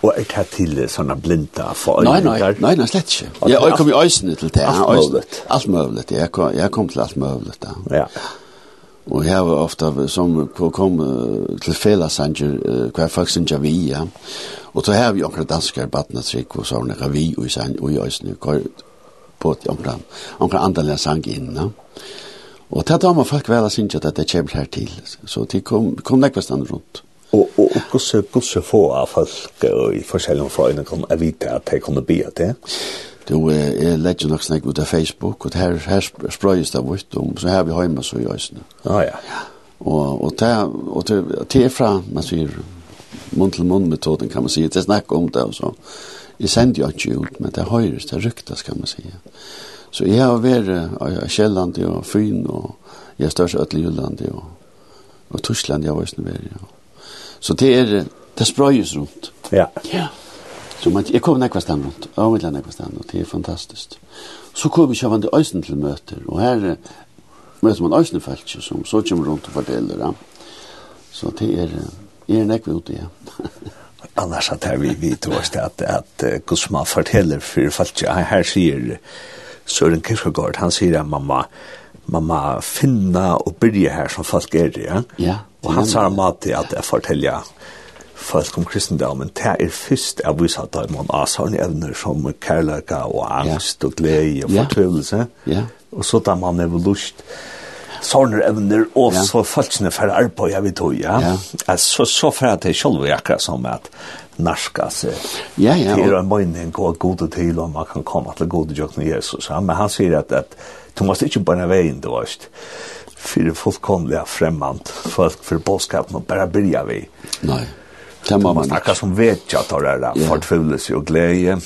Og er det til sånne blinda for Nei, nei, nei, nei, slett ikke. Jeg, jeg kom i øysene til det. Alt mulig. Alt mulig. Jeg kom, jeg kom til alt mulig. Ja. ja. Og her var ofta som kom uh, til felasanger, uh, hver folk synes jeg vi, ja. Og så her vi omkring danskere badna trygg, og så var det vi og i sang, og i øyne, og på et omkring, omkring andre sang inn, ja. Og til har man folk vel å synes at det kommer her til, så det kom, kom nekva stand rundt. Og, og, og hvordan, hvordan få av folk og i forskjellige fra øyne kom å vite at de kunne bli det? Ja då är nok snakk ut på Facebook och her, her sprøyes det vart om så här vi hemma så jag snä. Ja ja. Och och ta och ta fra man sier, munn til munn metoden kan man säga det snakk om det og så. jeg sender jag ikke ut men det høyres, det ryktas kan man säga. Så jag har vært i Kjelland og Fyn och jag störs størst i Jylland och och Tyskland jag vært i Sverige. Så det er, det sprøyes runt. Ja. Ja. Så man, jeg kom nekva stand rundt, avmiddel nekva stand rundt, det er fantastisk. Så kom vi kjavande øysen til møter, og her møter man øysen felt, som så kommer rundt og fordeler. Ja. Så det er, er nekva ute, ja. <laughs> Annars at her vi, vi tog oss til at, at uh, Gusma forteller for folk, her sier Søren Kierkegaard, han sier at man må, man må finne og byrje her som folk er, ja? Ja. Og han sier at man må til at jeg forteller folk om kristendommen, det er først jeg viser at man har sånne evner som kærløyga og angst og glede og fortvivelse. Ja. Og så da man er evolust sånne evner, og så folkene for arbeid, jeg vet jo, ja. ja. Så, så får jeg til selv akkurat som at narska seg. Ja, ja. Det er en mening gå gode til, og man kan komme til gode jøkken Jesus. Ja. Men han sier at, at du måste ikke bare veien, du vet för fullkomliga fremmant folk för boskapen og bara byrja vi. Nej det må man snakke som vet jeg tar det der, fortfølelse og glede.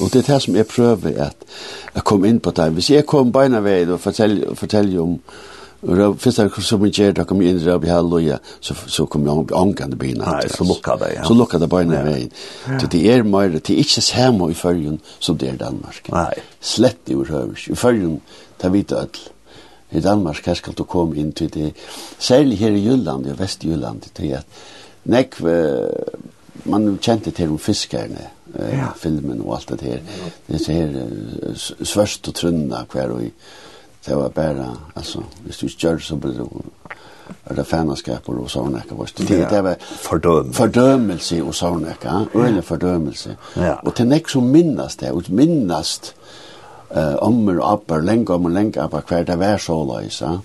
Og det er det som jeg prøver at jeg kom inn på det. Hvis jeg kom beina ved og forteller, forteller om Røv, først da som jeg gjør, da kom jeg inn i Røv i Halloja, så, så kom jeg omgående byen. Nei, så lukka det, ja. Så lukka det bare ned veien. Så det er mer, det er ikke samme i førjen som det er Danmark. Nei. Slett i Røvers. I førjen, det er vidt ødel. I Danmark, her skal du komme inn til det. Særlig her i Jylland, i Vestjylland, til at nekv man kjente til om fiskerne, eh, ja. filmen og alt det her. Det er her svørst og trunna hver og i. Det var bare, altså, hvis du ikke gjør så blir det er det fanaskaper og sånne ikke. Det, ja. det var Fordøm. fordømmelse og sånne ikke. Øyne fordømmelse. Ja. Og til nek som minnast det, og minnast eh, ommer og abber lenge om og lenge abber hver det var så løs. Ja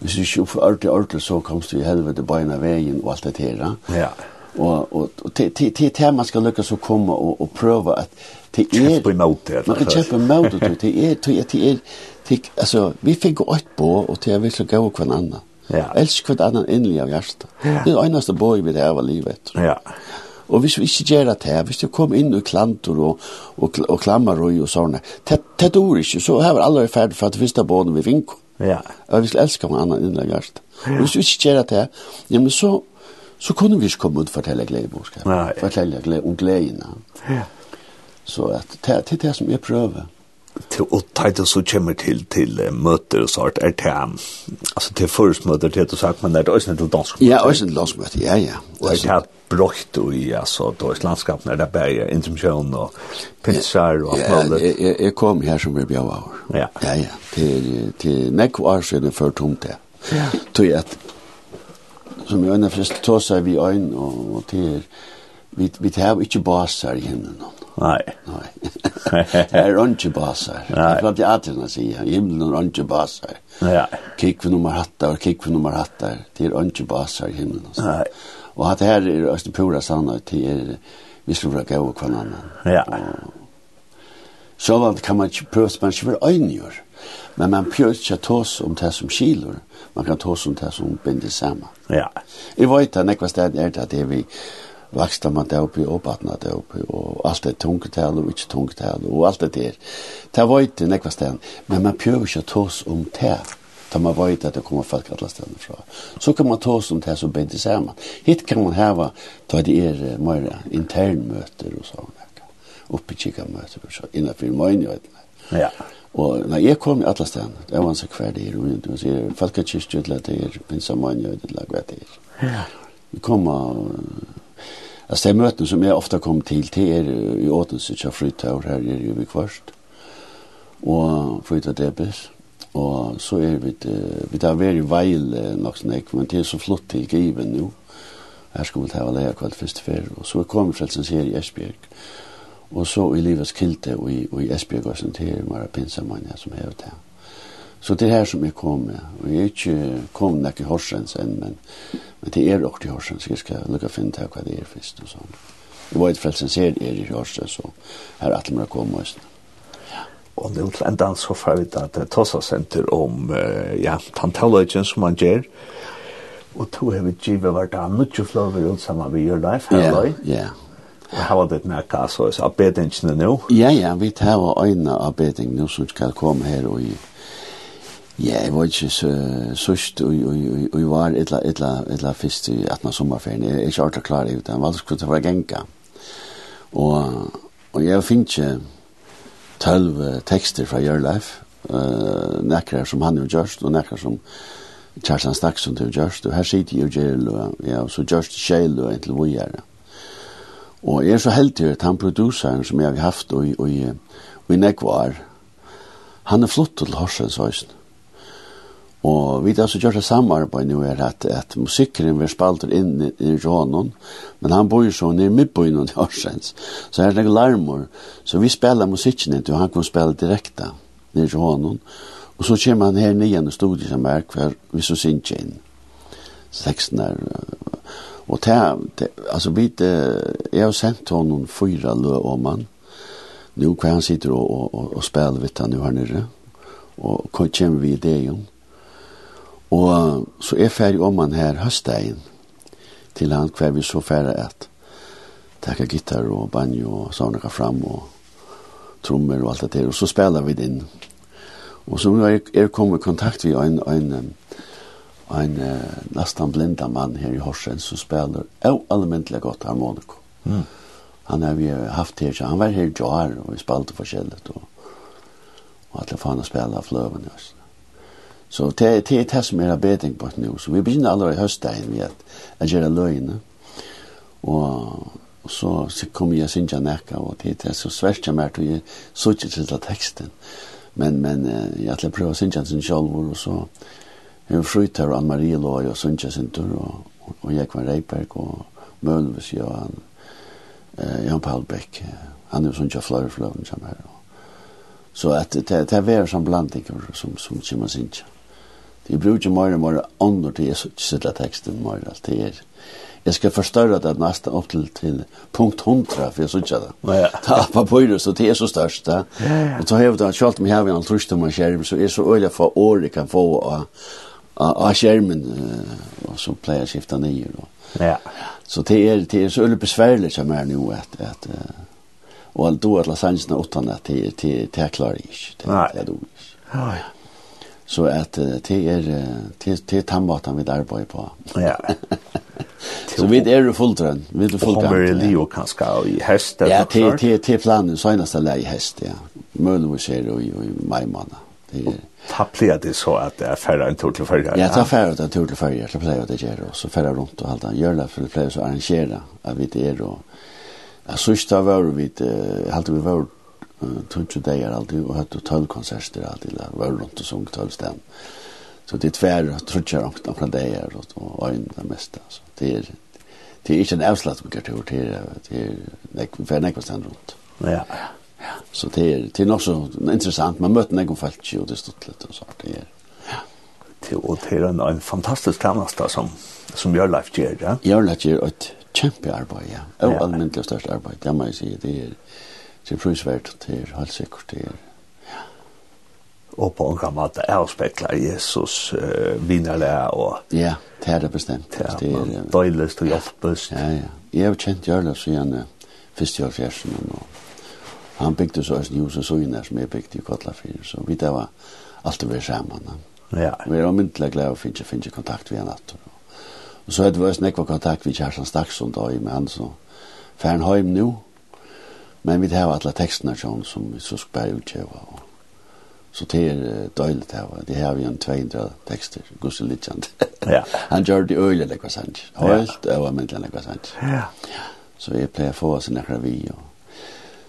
hvis du ikke får ordentlig, ordentlig, så kommer du i helvete beina veien og alt det her. Ja. Og, og, og til, til, til det man skal lykkes å komme og, og prøve at det er... Kjempe imot det. Man kan kjempe imot det. Det er, det er, det er, det er, altså, vi fikk åt på, og til det er virkelig gøy hver annen. Ja. Elsk hver annen innlig av hjertet. Ja. Det er det eneste bøy vi det av livet. Ja. Og hvis vi ikke gjør det her, hvis vi kom inn i klantor og, og, og klammer og, og sånne, det, det dår ikke, så har vi allerede ferdig for at det første båden vi finner. Ja. Og vi skal elske hva annan innleggast. Ja. Hvis vi ikke gjør det, her, ja, men så, så kunne vi ikke komme ut og fortelle gledebordskap. Fortelle glede om gledene. Ja. Så at, det, det er det som jeg prøver til å ta det så kommer til til møter og sånt er til altså til først møter til du sagt men er det også til dansk ja også til dansk møter ja ja. Og det har brøkt og ja så då i landskapen er det bare intermisjon og pinsar og alt det ja jeg jeg kom her som vi bjør av ja. Ja ja til til nekk år siden før tomt det ja. Tog jeg som jeg øyne frist seg vi øyne og til vi vi har ikke basar i himlen. Nej. Nej. det <laughs> är inte basar. Det var det att sier. säger himlen är inte basar. Ja. Kikk för nummer hattar och kik för nummer hattar. Det er ikke basar i himmelen. Nej. Och att det här är östen pura sanna til er, vi skulle gå och hver annan. Ja. Så vad kan man ikke pröva man ikke för öjnjör. Men man prøver ikke å ta oss om det som kilor. Man kan ta oss om det som binder sammen. Ja. Jeg vet at nekva sted er det at det er vi vaksta man det oppi og batna det oppi og alt det tungetal og ikke tungetal og alt det der. Det var ikke nekva stedan, men man prøver ikke å tås om det da man vet at det kommer folk alle stedene fra. Så kan man tås om det som bedre sammen. Hitt kan man heva da det er mer internmøter og sånn, oppi kika møter og så, innenfor møyne og Ja. Og når jeg kom i alle stedene, det var en så hver det er, og jeg sier, folk er kyrstjødlet det er, pinsamanje og det er, det er. Ja. Vi kom av Alltså det möten som jag ofta kom till till er i Åtense tja fryttaur här är ju vi kvarst och frytta debes och så är vi vi tar veri veil nok snäck men det är så flott till given nu. Här ska vi ta alla här kvart först för och så kommer frälsen her i Esbjerg. Och så i livets kilte och i, i Esbjerg och sånt här mara pinsamanja som är ute Så det här som jag kom med, och jag är inte kom när jag hörs ens än, men Men det er også i Horsen, så jag ska lukka finna till vad det er først og sånn. Jeg var ett frälsen ser er i Horsen, så här att man kommer just. Og nu til enda så får vi at Tossa Center om uh, ja, tantalløgjen som man gjør. Og to har vi givet vært av mye flover ut sammen med Your Life, her Ja, Og hva var det merka, så er det nå? Ja, ja, vi tar øyne avbeding nå som skal komme her og i Ja, jeg var ikke så sørst, og jeg var etla, etla, etla fyrst i 18. sommerferien. Jeg er ikke alltid klar i det, jeg valgte skulle ta fra genka. Og, og jeg finner ikke tølv tekster fra Jørleif, uh, nekker som han har gjort, og nekker som Kjartan Stakson har gjort. og her sitter jo gjørl, og ja, så gjørst kjell og hvor vi er. Og jeg er så heldig at han produseren som jeg har haft og, og, og, og i nekvar, han er flott til Horsens høysen. Og vi har så gjort det samarbeid nu er at, at musikkeren vil spalte inn i, i Rånon, men han bor jo så nere midtbyen og Horsens. Så her er det larmer. Så vi spelar musikken inn, og han kan spela direkte nere i Rånon. Og så kommer han her nye i studiet som er hver vi så synes inn. 16 er... Og det, altså vi, det, jeg har sendt honom fyra lø om han. Nu hva han sitter og, og, og, og spiller vidt han nu her nere. Og kommer vi i det jo. Og så er ferdig om han her høstdagen til han hver vi så ferdig at takka gitar og banjo og sånne fram og trommer og alt det der, og så spelar vi det inn. Og så er, jeg kommet kontakt vi en, en, en, en nesten blinda mann her i Horsen som spelar av allmentlig godt harmoniko. Mm. Han har vi haft her, han var her i Jar og vi spalte forskjellet og, og alle faen å spela fløven i. Så det, det er det som er arbeiding på nå. Så vi begynner allerede i høstdagen med at jeg gjør løgene. Og, og så, så kommer jeg synes jeg nekka, og det er det så svært jeg mer til å gjøre til teksten. Men, men jeg til å prøve å synes jeg sin selv, og så en fryter og Ann-Marie Låg og synes jeg sin tur, og, og jeg var Reiberg og Mølves, og han, eh, Jan Palbæk, han er jo synes jeg fløyfløven som er. Så att det, det är som blandning som, som kommer synes jeg. De bruker mer og mer ånder til Jesus sitte teksten mer alt det er. Jeg skal forstørre det nesten opp til, til punkt 100, for jeg synes ikke det. Ja. Ta på pøyre, så det er så størst. Ja, ja. Og så har vi det, selv om jeg har en trøst om en skjerm, så er så øyelig for året kan få av, av, av skjermen, og så pleier jeg å skifte nye. Ja. Så det er, det er så øyelig besværlig som er nå, at, at og då at lasagne utan at det det det klarar ikkje. Det det då. Ja ja. Så at det er det er tannbatan vi arbeider på. Ja. Så vi er jo fulltrønn. Vi er fulltrønn. Kommer det jo kanskje i hest? Ja, det er planen så søgnast å i hest, ja. Mølen vi ser jo i mai måned. Ta pleier det så at det er færre en tur til fyrre? Ja, ta færre en tur til fyrre, det pleier det gjør, og så færre rundt og alt det. Gjør det for det pleier så arrangere. at vi det er, og jeg synes det var vi, halte vi var tog dagar alltid og høtt tølv konserter alltid, eller var rundt og sung tølv stem. Så det er tver og trutjar om noen dagar og, øyn det meste. altså det er, det er ikke en avslatt på kultur, det er, det er nek, for nekva stand rundt. Ja, ja. Så det er, det er nok så interessant, man møter nekva folk og det er stått litt og så, det er, ja. Det, og det er en, en fantastisk tjeneste som, som gjør life gjør, ja? Gjør life gjør et kjempearbeid, ja. Og ja. almindelig størst arbeid, det må jeg si, det er, sin frysverd til helt sikkert til ja. og på en gammel måte avspekler Jesus uh, vinnerlig og ja, det er det bestemt ja, det er døyles og hjelpest ja, ja. jeg har kjent Jørla siden uh, første år fjersen og han bygde så en hus og søgner som jeg bygde i Kotlafyr så vi det var alltid vi sammen ja. vi er omyntelig glad å finne, finne kontakt vi en natt og så hadde vi også nekva kontakt vi kjærsan Staksson da i med han så fer han heim nu Men vi har alla texterna som som vi så ska utgöra och så det är dåligt här va. Det har vi en 200 texter gusse legend. Ja. Han gör det öle det vad sant. Helt det var men det vad sant. Ja. Så vi plejer få oss några vi och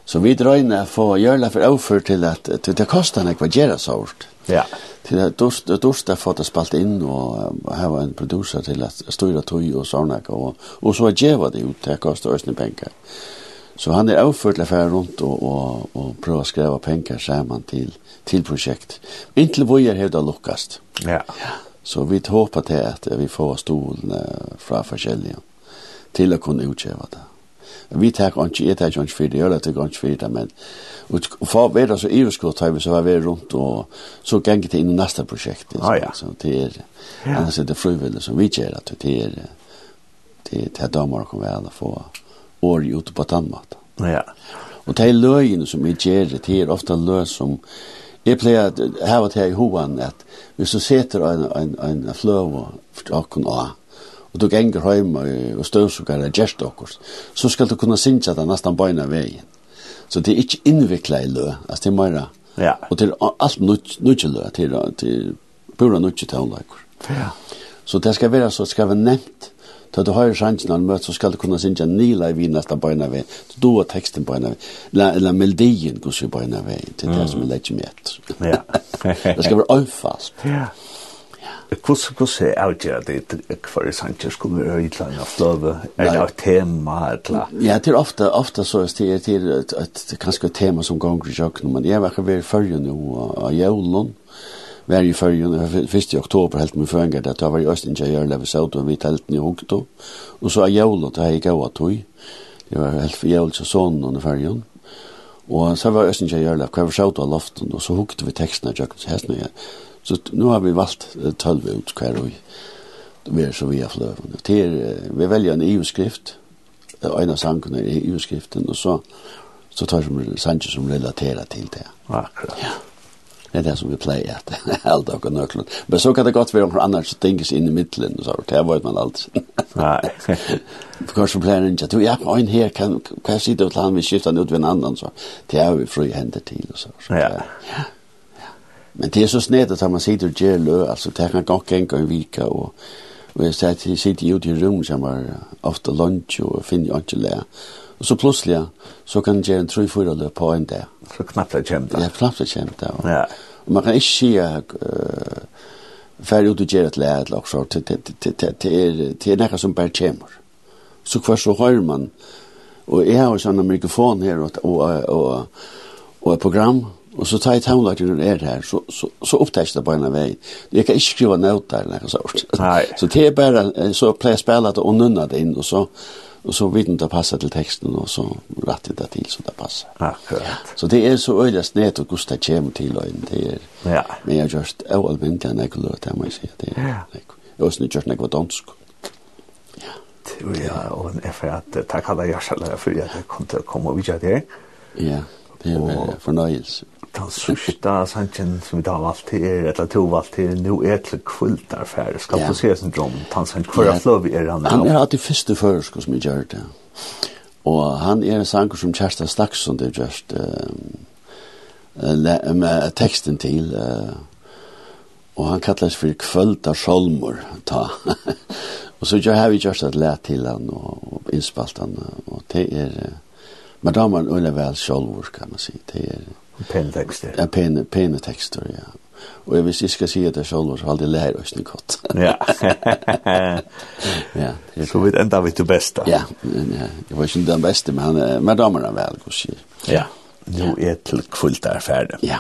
Så vi drar in få göra för offer till att till det kostar något vad göra sårt. Ja. Till att dost dost att få det spalt in och ha en producer till att styra tog och såna och och så ger vad det ut det kostar oss pengar. Så han er avført til å runt och, og, og, pröva att skriva pengar samman till, til, projekt. Men till vad jag hävdar luckast. Ja. ja. Så vi håper til at vi får stolen fra forskjellige til å kunne utkjøve det. Vi tar ikke, jeg tar ikke för det, jag tar ikke för det, men for å være så överskott har vi så vært rundt, og så ganger det inn i neste prosjekt. Ah, ja. Så det er, ja. annars er det frivillig som vi gjør, at det er, det er det är damer kommer väl att få året ute på tannmat. Ja. Og det er løgene som vi gjør, det er ofte løg som Jeg pleier at her var det i hoen at hvis du setter en, en, en fløv for åkken av, og du ganger hjemme og støvsukker og gjerst åkker, så skal du kunne synge det nesten bøyne veien. Så det er ikke innviklet i lø, altså det er mer. Ja. Og det er alt nødvendig lø, til, til pura nødvendig tøvnløkker. Ja. Så det skal være så, det skal være nevnt, Så du har chansen att möta så ska du kunna synja nila i vi nesta bøyna vei. Du har texten bøyna vi. Eller eller melodien går i bøyna vi. Det är det som är lätt med etter. Ja. <laughs> Det ska vara øyfast. Ja. Kus hvordan er avgjør det för Sanchez skulle være i land av løve? Er det et tema? Ja, det är ofta ofta så är det, det ett ett kanske ett tema som ganger i kjøkken, men jeg har vært før nå av jævlen, var i fyrjun, fyrst i oktober helt med fyrngar, det var i Østinja i Ørlev Sød, og vi telten i Hungto, og så er jævla, det er gaua tog, det var helt for jævla sånn under fyrjun, og så var Østinja i Ørlev, hver Sød av loften, og så hukte vi tekstene, jøkken hestene, ja. så nå har vi valgt tølv ut hver og vi er så vi er fløven. Vi velger en EU-skrift, en av sangene er EU-skriften, og så, så tar vi sanger som relaterer til det. Akkurat. Ja. Det er det som vi pleier att helt och nöklen. Men så kan det godt være om annars things inn i mitten så det vet man alltid. Nej. För kanske planen inte du ja en här kan kan se det land vi skiftar ut vid en annan så det är vi fri händer til, och så. Ja. Ja. Men det är så snett att man sitter og gjør lø, alltså det kan gå gänga en vecka och vi sitter sitter ute i rum som var ofta lunch och finner inte lä Og så plutselig så kan jeg gjøre en 3-4 løp på en dag. Så knappt det kommer da. Ja, knappt det kommer da. Ja. Og man kan ikke si at uh, fer ut og gjøre et lære eller også, det er noe som bare kommer. Så hver så hører man, og jeg har jo sånn en mikrofon her og, og, og, og et program, Og så tar jeg tannlageren er her, så, så, så opptäcks det på en vei. Jeg kan ikke skrive noter eller noe sånt. Nei. Så det er bare, så pleier jeg spille det og nunna det inn, og så, og så vet inte passa til teksten og så rätt det til så det passar. Akkurat. Så det er så öjligt snett och gusta kem till och det Er, Ja. Men jag just allmänt jag när kulor det man säger det. Ja. Jag är inte just något dansk. Ja. Ja, och en för att tacka dig jag själv för att jag kunde komma och vidare. Ja, det är förnöjelse den sørste sanchen som vi har valgt til er, eller to valgt til nå nu er til kvult der færre. Skal du se sin drøm, den sanchen, hvor er fløv er han? Han er alltid første førerske som vi gjør det. Og han er en sanger som Kjersta Staksson, det er just uh, med teksten til, uh, og han kallas for kvöldar solmor, ta. og så har vi just at lært til han og, og innspalt han, og det er, men da har man vel sjolvor, kan man si, det er, Pene tekster. Ja, pene, pene tekster, ja. Og hvis jeg skal si at jeg så har aldri lært oss noe godt. <laughs> ja. <laughs> ja. Det, Så vi enda vi til beste. Ja, men, ja. Jeg var ikke den beste, men han er med damerne vel, hvordan sier. Ja. Nu er til kvult er ferdig. Ja.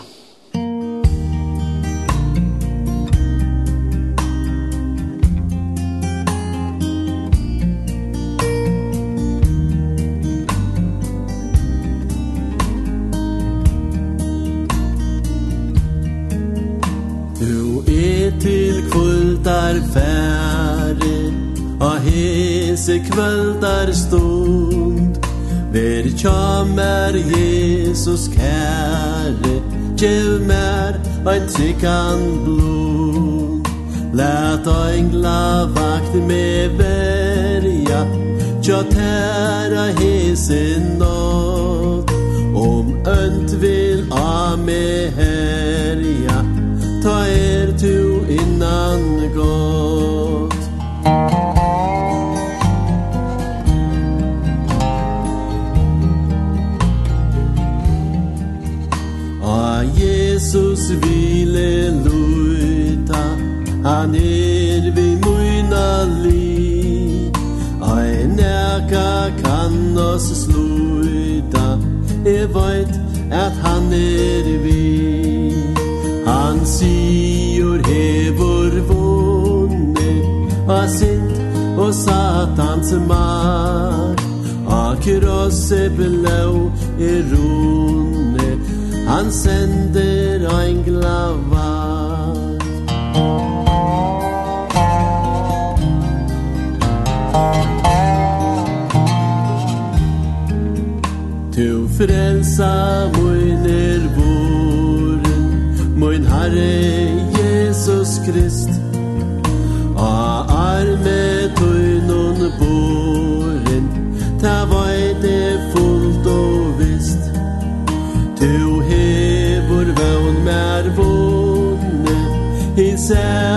Jesus kære Gjev mer ein trykkan blod. Lät engla vakt me verja Tja tæra hese nåd Om önt vil a me her Han er vi møyna li Ai neka kan oss sluta E veit at han er vi Han sier hevor vunne A sint og satans mak A krosse blau er runne Han sender ein glava Frelsa moiner voren Moin Herre Jesus Krist A arme tøynon boren Ta vaide fullt og vist Tu hevor vevn mer vonne I sæt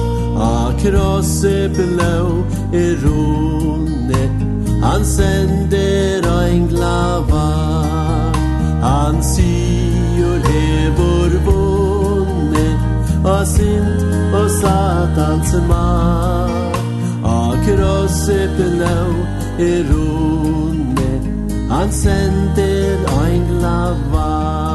A krosse blå er rone Han sender ein glava. Han sier hevor vunne A sint og satans ma A krosse blå er rone Han sender ein glava.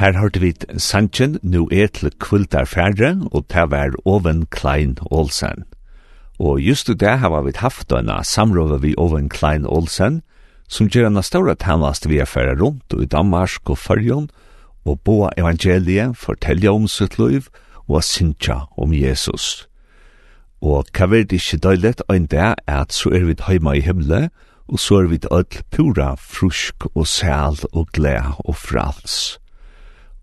Her hørte vi Sanchen nu er til kvultar færre, og det var Oven Klein Olsen. Og just i det har vi haft denne samrådet vi Oven Klein Olsen, som gjør en større tannast vi er færre rundt i Danmark og Førjon, og boa evangeliet fortelle om sitt liv og sinja om Jesus. Og hva vil det ikke døylet enn det at så er vi heima i himmelen, og så er vi alt pura, frusk og sæl og gled og frals.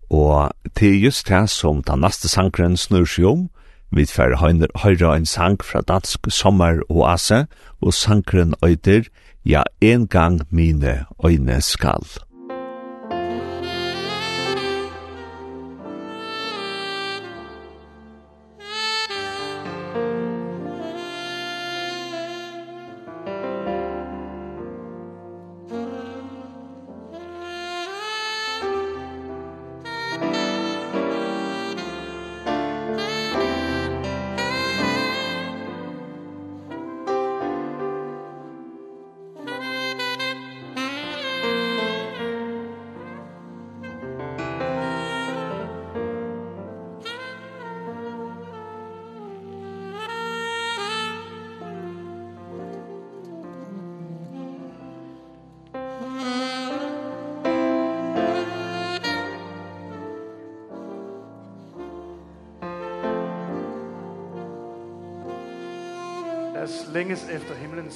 Og til er just det som den neste sangren snur seg om. Vi får høyre en sang fra dansk sommer og ase, og sangren øyder «Ja, en gang mine øyne skal».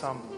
sammen.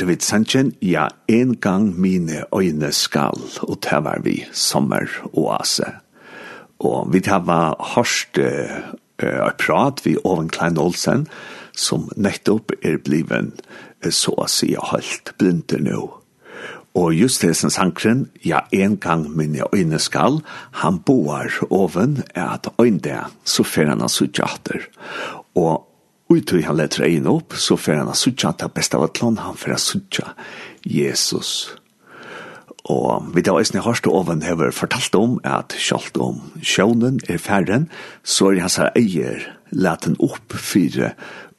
hørte vi sannsjen, ja, en gang mine øyne skal, og det var vi sommeroase. Og vi tar var hørst uh, prat vi Oven Klein Olsen, som nettopp er bliven så å si holdt blinde nå. Og just det som sankren, ja, en gang mine øyne skal, han boar oven, er at øyne det, så fer han hans utjater. Og Og han letra inn opp, så fer han a sutja ta besta av atlon, han fer a sutja Jesus. Og vi da eisne hørst og oven hever fortalt om at kjalt om sjånen er færren, så er hans her eier leten opp fire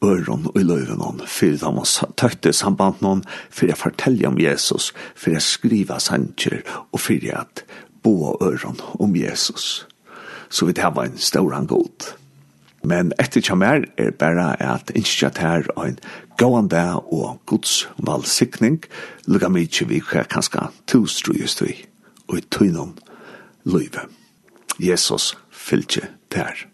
øron og løyven fyrir da man tøkte samband noen, fyrir å fortelle om Jesus, fyrir skriva skrive sanger, og fyrir at bo øron om Jesus. Så vi da var en stor god. Men etter kjem er er bare at innskjatt her en gåan dag og gods valgsikning, lukka mykje vi hver kanska tustrujustui og i tøynon løyve. Jesus fylgje der.